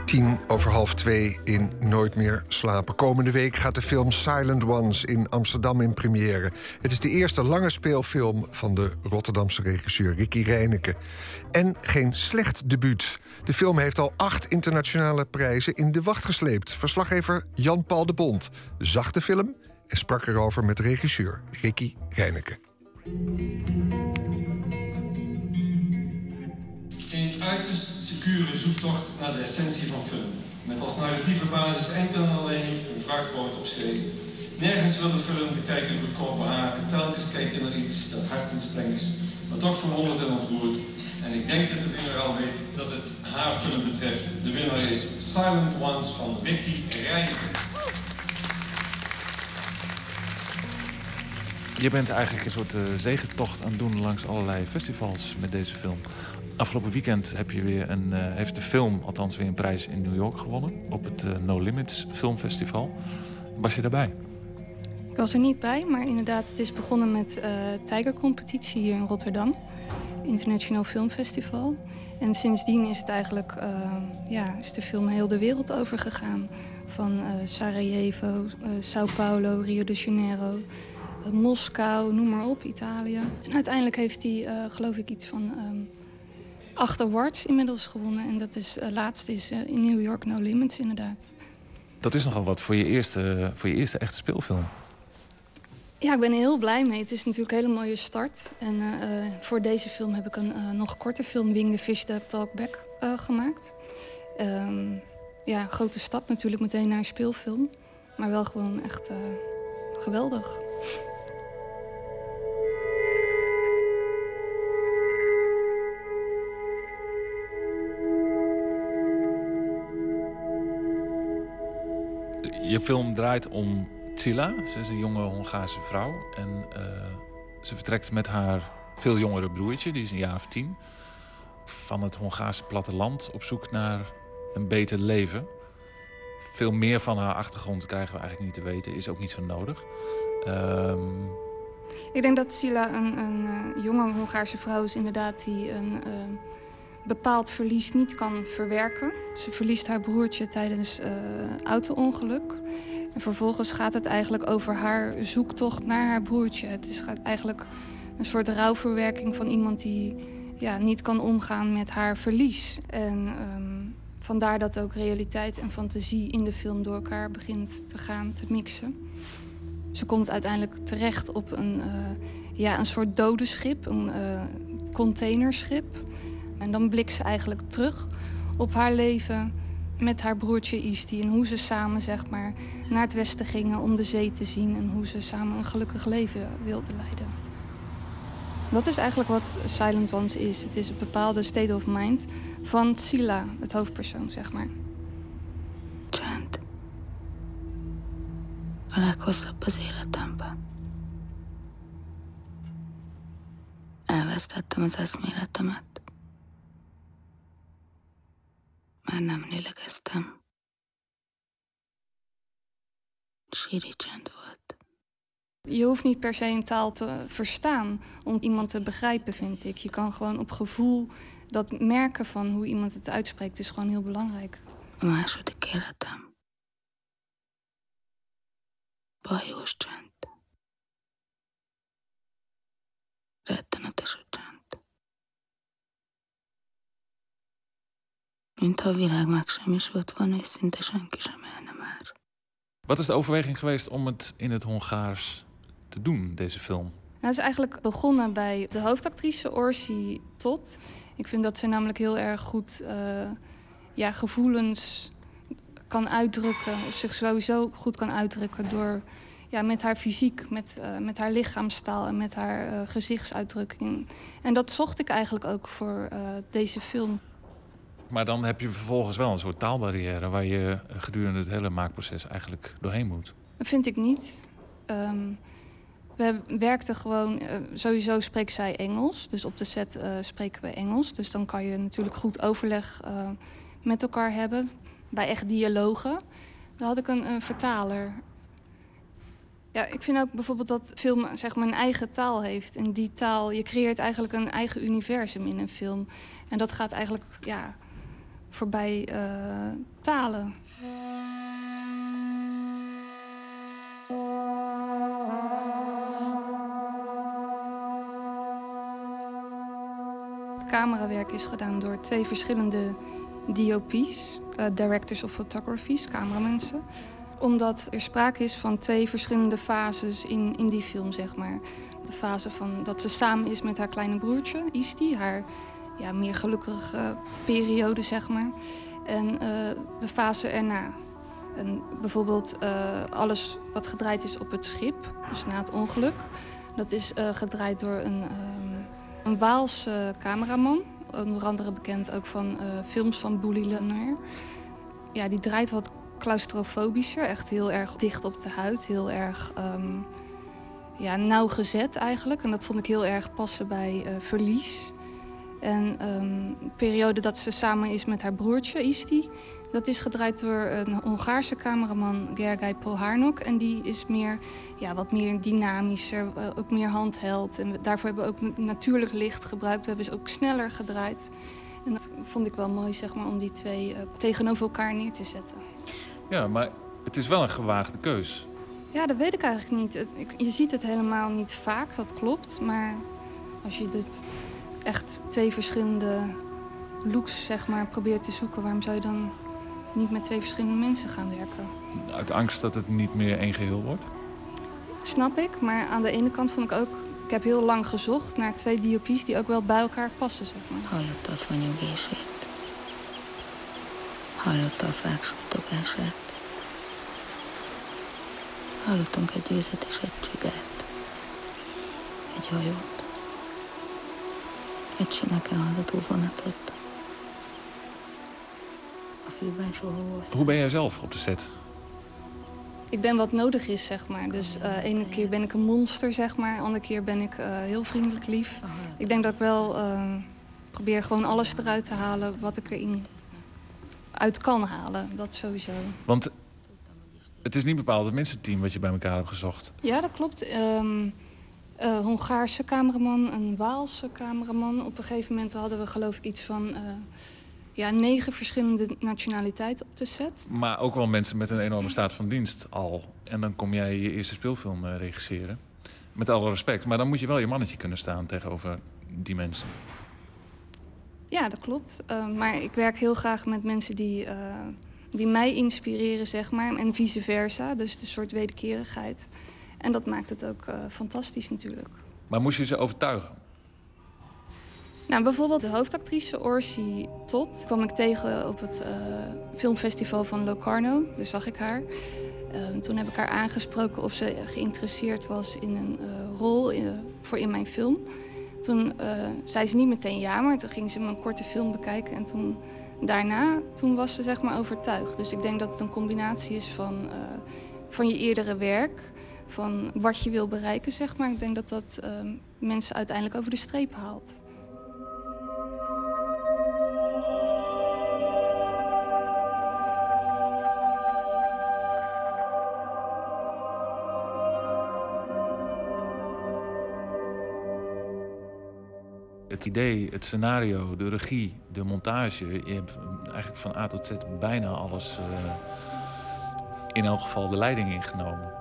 Tien over half twee in Nooit meer slapen. Komende week gaat de film Silent Ones in Amsterdam in première. Het is de eerste lange speelfilm van de Rotterdamse regisseur Ricky Reineke. En geen slecht debuut. De film heeft al acht internationale prijzen in de wacht gesleept. Verslaggever Jan-Paul de Bond zag de film en sprak erover met regisseur Ricky Reineke. Een uiterst secure zoektocht naar de essentie van film. Met als narratieve basis enkel en alleen een vrachtboot op zee. Nergens wil de film de kijker goedkoop behagen. Telkens kijken naar iets dat hard en streng is, maar toch verwonderd en ontroerd. En ik denk dat de winnaar al weet dat het haar film betreft. De winnaar is Silent Ones van Ricky Reinke. Je bent eigenlijk een soort eh, zegentocht aan het doen langs allerlei festivals met deze film. Afgelopen weekend heb je weer een, eh, heeft de film althans weer een prijs in New York gewonnen. Op het eh, No Limits Filmfestival. Was je daarbij? Ik was er niet bij, maar inderdaad, het is begonnen met uh, Tijgercompetitie hier in Rotterdam. Internationaal Filmfestival. En sindsdien is het eigenlijk, uh, ja, is de film heel de wereld over gegaan. Van uh, Sarajevo, Sao Paulo, Rio de Janeiro, Moskou, noem maar op, Italië. En uiteindelijk heeft hij, geloof ik, iets van um, acht awards inmiddels gewonnen. En dat is, laatst is in New York No Limits inderdaad. Dat is nogal wat voor je eerste, voor je eerste echte speelfilm. Ja, ik ben er heel blij mee. Het is natuurlijk een hele mooie start. En voor deze film heb ik een nog korte film, Wing the Fish That Talk Back, gemaakt. Um, ja, grote stap natuurlijk meteen naar een speelfilm. Maar wel gewoon echt geweldig. Je film draait om Tsila. Ze is een jonge Hongaarse vrouw. En uh, ze vertrekt met haar veel jongere broertje, die is een jaar of tien, van het Hongaarse platteland op zoek naar een beter leven. Veel meer van haar achtergrond krijgen we eigenlijk niet te weten, is ook niet zo nodig. Um... Ik denk dat Sila een, een uh, jonge Hongaarse vrouw is, inderdaad, die een uh, bepaald verlies niet kan verwerken. Ze verliest haar broertje tijdens uh, auto-ongeluk. En vervolgens gaat het eigenlijk over haar zoektocht naar haar broertje. Het is eigenlijk een soort rouwverwerking van iemand die ja, niet kan omgaan met haar verlies. En um, vandaar dat ook realiteit en fantasie in de film door elkaar begint te gaan, te mixen. Ze komt uiteindelijk terecht op een, uh, ja, een soort dodenschip, een uh, containerschip. En dan blikt ze eigenlijk terug op haar leven met haar broertje Isti. En hoe ze samen zeg maar, naar het westen gingen om de zee te zien. En hoe ze samen een gelukkig leven wilden leiden. Dat is eigenlijk wat Silent Ones is. Het is een bepaalde state of mind van Sila, het hoofdpersoon, zeg maar. Csend. A leghosszabb az életemben. Elvesztettem az eszméletemet. Nem lélegeztem. Shirichand wordt. Je hoeft niet per se een taal te verstaan om iemand te begrijpen, vind ik. Je kan gewoon op gevoel dat merken van hoe iemand het uitspreekt, is gewoon heel belangrijk. Második életem. Bajós csend. Rettenetes a csend. Mintha a világ megsemmisült volna, és szinte senki sem élne már. Wat is de overweging geweest om het in het Hongaars te doen, deze film? Nou, het is eigenlijk begonnen bij de hoofdactrice Orsi Tot. Ik vind dat ze namelijk heel erg goed eh, ja, gevoelens kan uitdrukken. Of zich sowieso goed kan uitdrukken door ja, met haar fysiek, met, eh, met haar lichaamstaal en met haar eh, gezichtsuitdrukking. En dat zocht ik eigenlijk ook voor eh, deze film. Maar dan heb je vervolgens wel een soort taalbarrière... waar je gedurende het hele maakproces eigenlijk doorheen moet. Dat vind ik niet. Ehm, we werkten gewoon, eh, sowieso spreekt zij Engels. Dus op de set eh, spreken we Engels. Dus dan kan je natuurlijk goed overleg eh, met elkaar hebben. Bij echt dialogen. Dan had ik een, vertaler. Ja, ik vind ook bijvoorbeeld dat film zeg maar, een eigen taal heeft. En die taal, je creëert eigenlijk een eigen universum in een film. En dat gaat eigenlijk ja, voorbij eh, talen. Het camerawerk is gedaan door twee verschillende DOP's, eh, Directors of Photographies, cameramensen. Omdat er sprake is van twee verschillende fases in, in die film, zeg maar. De fase van dat ze samen is met haar kleine broertje, Isti, haar ja, meer gelukkige periode, zeg maar. En eh, de fase erna. En bijvoorbeeld eh, alles wat gedraaid is op het schip, dus na het ongeluk. Dat is eh, gedraaid door een, ehm, een Waalse cameraman. Onder andere bekend ook van films van Boelie Lennar. Ja, die draait wat claustrofobischer. Echt heel erg dicht op de huid. Heel erg ehm, ja, nauwgezet eigenlijk. En dat vond ik heel erg passen bij Verlies. En ehm, de periode dat ze samen is met haar broertje, Isti... dat is gedraaid door een Hongaarse cameraman, Gergely Polharnok. En die is meer, ja, wat meer dynamischer, eh, ook meer handheld. En daarvoor hebben we ook natuurlijk licht gebruikt. We hebben ze ook sneller gedraaid. En dat vond ik wel mooi, zeg maar, om die twee eh, tegenover elkaar neer te zetten. Ja, maar het is wel een gewaagde keus. Ja, dat weet ik eigenlijk niet. Het, ik- je ziet het helemaal niet vaak, dat klopt. Maar als je dit echt twee verschillende looks zeg maar, probeert te zoeken... waarom zou je dan niet met twee verschillende mensen gaan werken? Uit angst dat het niet meer één geheel wordt. Snap ik, maar aan de ene kant vond ik ook... Ik heb heel lang gezocht naar twee DOP's die ook wel bij elkaar passen, zeg maar. Hallotta a fák suttogását. Hallottunk egy őzet és egy csigát. Egy hajót. Egy sineken haladó vonatot. A fűben soha Hoe ben jij zelf op de set? Ik ben wat nodig is, zeg maar. Dus eh ene keer ben ik een monster, zeg maar. Andere keer ben ik eh, heel vriendelijk lief. Ik denk dat ik wel eh, probeer gewoon alles eruit te halen wat ik erin uit kan halen. Dat sowieso. Want het is niet bepaald het mensenteam wat je bij elkaar hebt gezocht. Ja, dat klopt. Ehm eh, Hongaarse cameraman, een Waalse cameraman. Op een gegeven moment hadden we geloof ik iets van... eh, ja, negen verschillende nationaliteiten op de set. Maar ook wel mensen met een enorme staat van dienst al. En dan kom jij je eerste speelfilm eh, regisseren. Met alle respect. Maar dan moet je wel je mannetje kunnen staan tegenover die mensen. Ja, dat klopt. Maar ik werk heel graag met mensen die, die mij inspireren, zeg maar. En vice versa. Dus een soort wederkerigheid. En dat maakt het ook eh, fantastisch natuurlijk. Maar moest je ze overtuigen? Nou, bijvoorbeeld de hoofdactrice Orsi Tot kwam ik tegen op het eh, filmfestival van Locarno. Daar zag ik haar. Eh, toen heb ik haar aangesproken of ze geïnteresseerd was in een eh, rol in- voor in mijn film. Toen zei ze niet meteen ja, maar toen ging ze een korte film bekijken. En toen, daarna toen was ze zeg maar overtuigd. Dus ik denk dat het een combinatie is van, van je eerdere werk van wat je wil bereiken, zeg maar. Ik denk dat dat ehm, mensen uiteindelijk over de streep haalt. het idee, het scenario, de regie, de montage. Je hebt eigenlijk van A tot Z bijna alles eh, in elk geval de leiding ingenomen.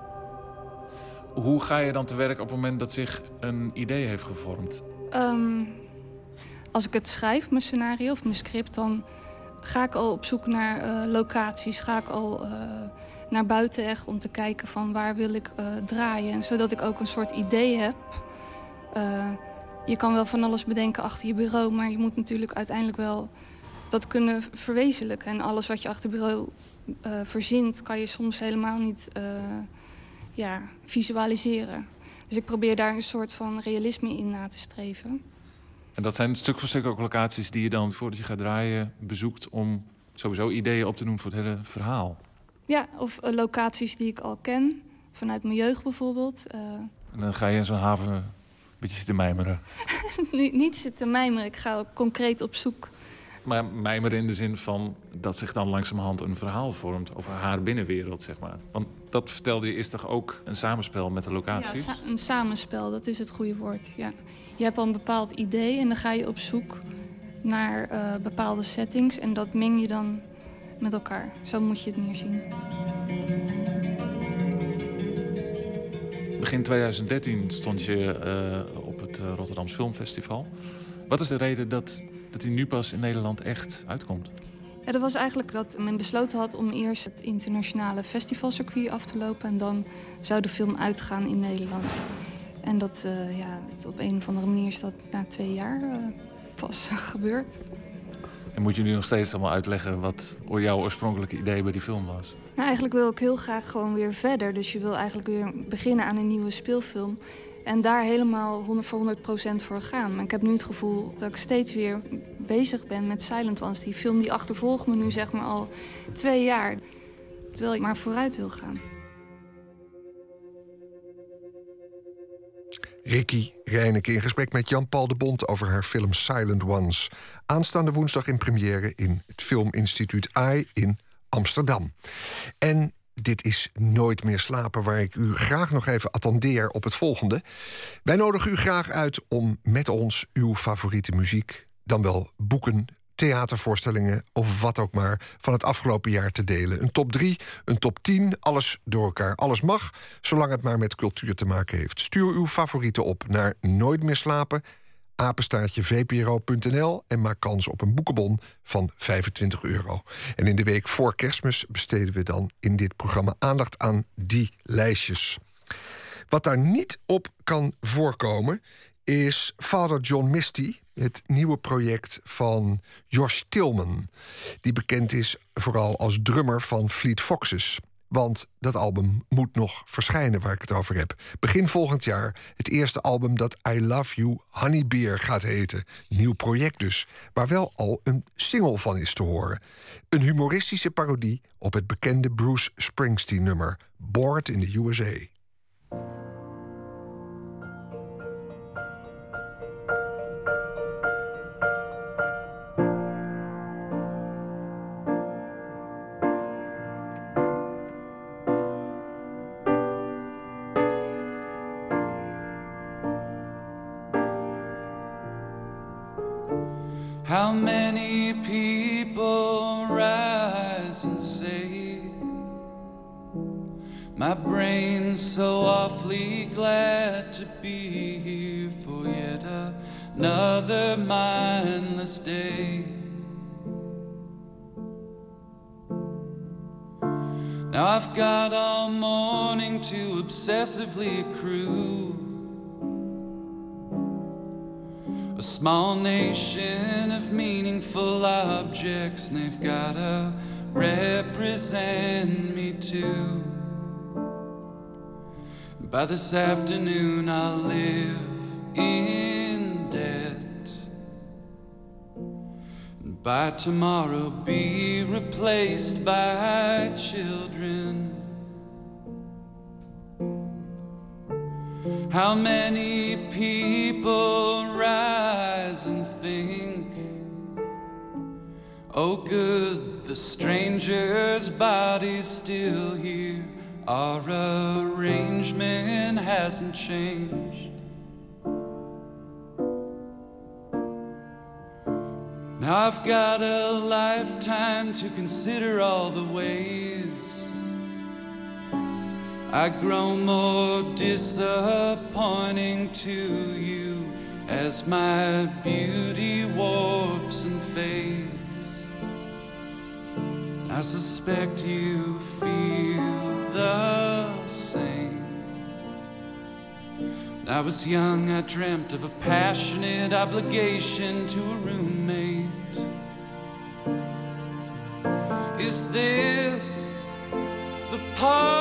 Hoe ga je dan te werk op het moment dat zich een idee heeft gevormd? Um, als ik het schrijf, mijn scenario of mijn script, dan ga ik al op zoek naar uh, locaties. Ga ik al uh, naar buiten echt om te kijken van waar wil ik uh, draaien. Zodat ik ook een soort idee heb. je kan wel van alles bedenken achter je bureau, maar je moet natuurlijk uiteindelijk wel dat kunnen verwezenlijken. En alles wat je achter bureau verzint, kan je soms helemaal niet ja, visualiseren. Dus ik probeer daar een soort van realisme in na te streven. En dat zijn stuk voor stuk ook locaties die je dan voordat je gaat draaien bezoekt om sowieso ideeën op te doen voor het hele verhaal. Ja, of uh, locaties die ik al ken, vanuit mijn jeugd bijvoorbeeld. Uh... En dan ga je in zo'n haven een beetje zitten mijmeren. [laughs] niet, niet zitten mijmeren, ik ga ook concreet op zoek maar mijmeren in de zin van dat zich dan langzamerhand een verhaal vormt over haar binnenwereld, zeg maar. Want dat vertelde je is toch ook een samenspel met de locaties? Ja, een samenspel, dat is het goede woord. Ja. Je hebt al een bepaald idee en dan ga je op zoek naar uh, bepaalde settings en dat meng je dan met elkaar. Zo moet je het meer zien. Begin 2013 stond je uh, op het uh, Rotterdams Filmfestival. Wat is de reden dat dat hij nu pas in Nederland echt uitkomt? Ja, dat was eigenlijk dat men besloten had om eerst het internationale festivalcircuit af te lopen. En dan zou de film uitgaan in Nederland. En dat, uh, ja, op een of andere manier is dat na twee jaar uh, pas [laughs] gebeurd. En moet je nu nog steeds allemaal uitleggen wat jouw oorspronkelijke idee bij die film was? Nou, eigenlijk wil ik heel graag gewoon weer verder. Dus je wil eigenlijk weer beginnen aan een nieuwe speelfilm. En daar helemaal 100 voor 100 procent voor gaan. Ik heb nu het gevoel dat ik steeds weer bezig ben met Silent Ones. Die film die achtervolgt me nu zeg maar al twee jaar. Terwijl ik maar vooruit wil gaan. Ricky Reineke in gesprek met Jan-Paul de Bond over haar film Silent Ones. Aanstaande woensdag in première in het Filminstituut AI in Amsterdam. En dit is Nooit meer slapen, waar ik u graag nog even attendeer op het volgende. Wij nodigen u graag uit om met ons uw favoriete muziek, dan wel boeken, theatervoorstellingen of wat ook maar van het afgelopen jaar te delen. Een top 3, een top 10, alles door elkaar. Alles mag, zolang het maar met cultuur te maken heeft. Stuur uw favorieten op naar Nooit meer slapen apenstaartje vpro.nl en maak kans op een boekenbon van 25 euro. En in de week voor kerstmis besteden we dan in dit programma aandacht aan die lijstjes. Wat daar niet op kan voorkomen is Father John Misty, het nieuwe project van Josh Tillman, die bekend is vooral als drummer van Fleet Foxes. Want dat album moet nog verschijnen waar ik het over heb. Begin volgend jaar het eerste album dat I Love You Honey Beer gaat heten. Nieuw project dus, waar wel al een single van is te horen. Een humoristische parodie op het bekende Bruce Springsteen nummer Bored in the USA. To obsessively accrue a small nation of meaningful objects, and they've gotta represent me too. By this afternoon, I'll live in debt, and by tomorrow, be replaced by children. How many people rise and think, Oh, good, the stranger's body's still here. Our arrangement hasn't changed. Now I've got a lifetime to consider all the ways I grow more disappointing to you as my beauty warps and fades. I suspect you feel the same. When I was young, I dreamt of a passionate obligation to a roommate. Is this the part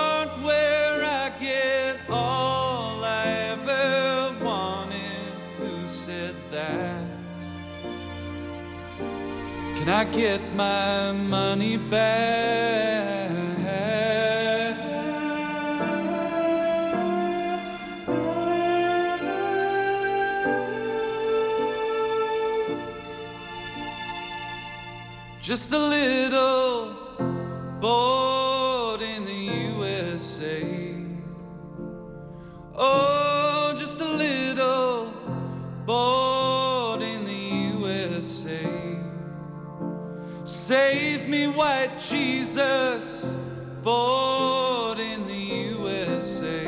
Can I get my money back? Just a little bored white Jesus, bored in the USA.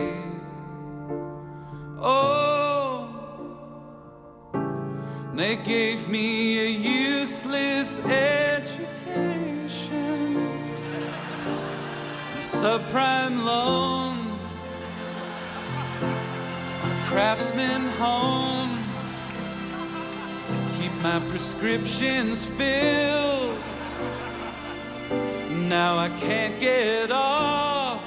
Oh, they gave me a useless education, a subprime loan, a craftsman home. Keep my prescriptions filled. Now I can't get off,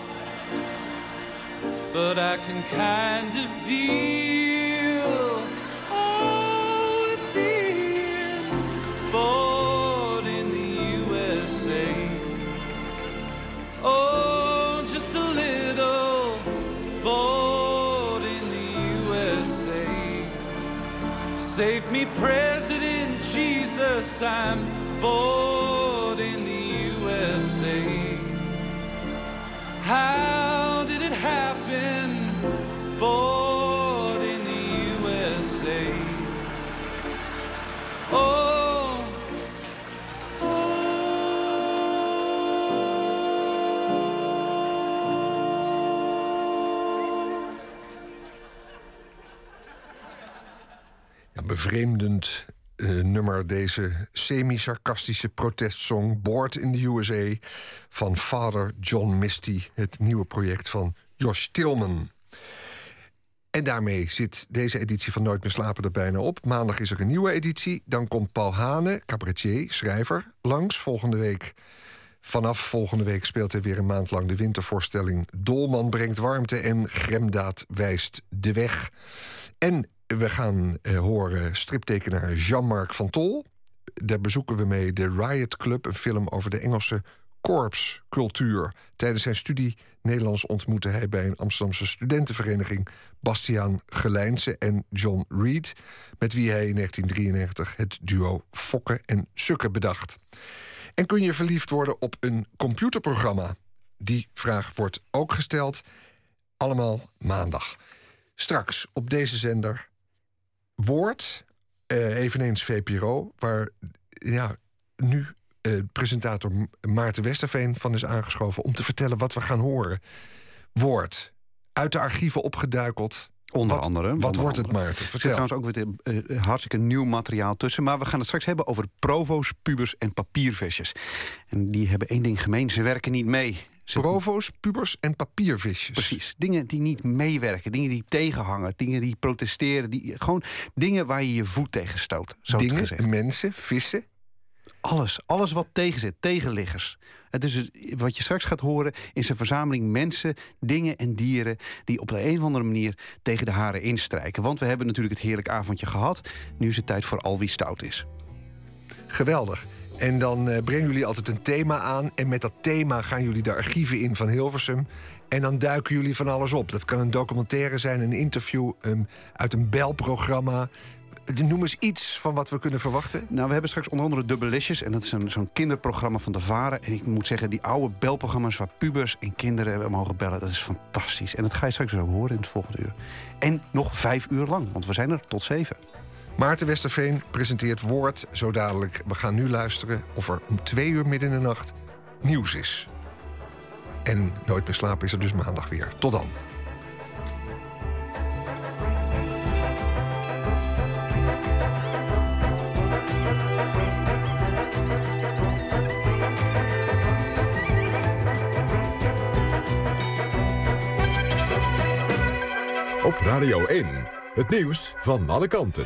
but I can kind of deal. Oh, with being born in the USA. Oh, just a little bored in the USA. Save me, President Jesus, I'm bored bevreemdend eh, nummer, deze semi-sarcastische protestsong... Board in the USA van Father John Misty. Het nieuwe project van Josh Tillman. En daarmee zit deze editie van Nooit meer slapen er bijna op. Maandag is er een nieuwe editie. Dan komt Paul Hane, cabaretier, schrijver, langs. Volgende week, vanaf volgende week speelt hij weer een maand lang de wintervoorstelling... Dolman brengt warmte en Gremdaad wijst de weg. En we gaan eh, horen striptekenaar Jean-Marc van Tol. Daar bezoeken we mee de Riot Club, een film over de Engelse korpscultuur. Tijdens zijn studie Nederlands ontmoette hij bij een Amsterdamse studentenvereniging Bastiaan Gelijnse en John Reed, met wie hij in 1993 het duo Fokke en Sukke bedacht. En kun je verliefd worden op een computerprogramma? Die vraag wordt ook gesteld. Allemaal maandag. Straks op deze zender Woord, eh, eveneens VPRO, waar ja, nu eh, presentator Maarten Westerveen van is aangeschoven om te vertellen wat we gaan horen. Woord, uit de archieven opgeduikeld. Onder wat, andere. Wat onder wordt het. Maarten? Er zit Vertel. trouwens ook weer eh, hartstikke nieuw materiaal tussen. Maar we gaan het straks hebben over provo's, pubers en papiervisjes. En die hebben één ding gemeen, ze werken niet mee. Provo's, pubers en papiervisjes. Precies. Dingen die niet meewerken, dingen die tegenhangen, dingen die protesteren. Die, gewoon dingen waar je je voet tegen stoot. Zo Dingen, gezegd. mensen, vissen. Alles, alles wat tegenzit, tegenliggers. Het is dus, wat je straks gaat horen is een verzameling mensen, dingen en dieren... die op de een of andere manier tegen de haren instrijken. Want we hebben natuurlijk het heerlijk avondje gehad. Nu is het tijd voor al wie stout is. Geweldig. En dan eh, brengen jullie altijd een thema aan. En met dat thema gaan jullie de archieven in van Hilversum. En dan duiken jullie van alles op. Dat kan een documentaire zijn, een interview uit een belprogramma. Noem eens iets van wat we kunnen verwachten. Nou, we hebben straks onder andere Dubbelisjes. En dat is zo'n kinderprogramma van de Varen. En ik moet zeggen, die oude belprogramma's waar pubers en kinderen hebben mogen bellen... dat is fantastisch. En dat ga je straks zo horen in het volgende uur. En nog vijf uur lang, want we zijn er tot zeven. Maarten Westerveen presenteert Woord zo dadelijk. We gaan nu luisteren of er om twee uur midden in de nacht nieuws is. En Nooit meer slapen is er dus maandag weer. Tot dan. Op Radio 1, het nieuws van alle kanten.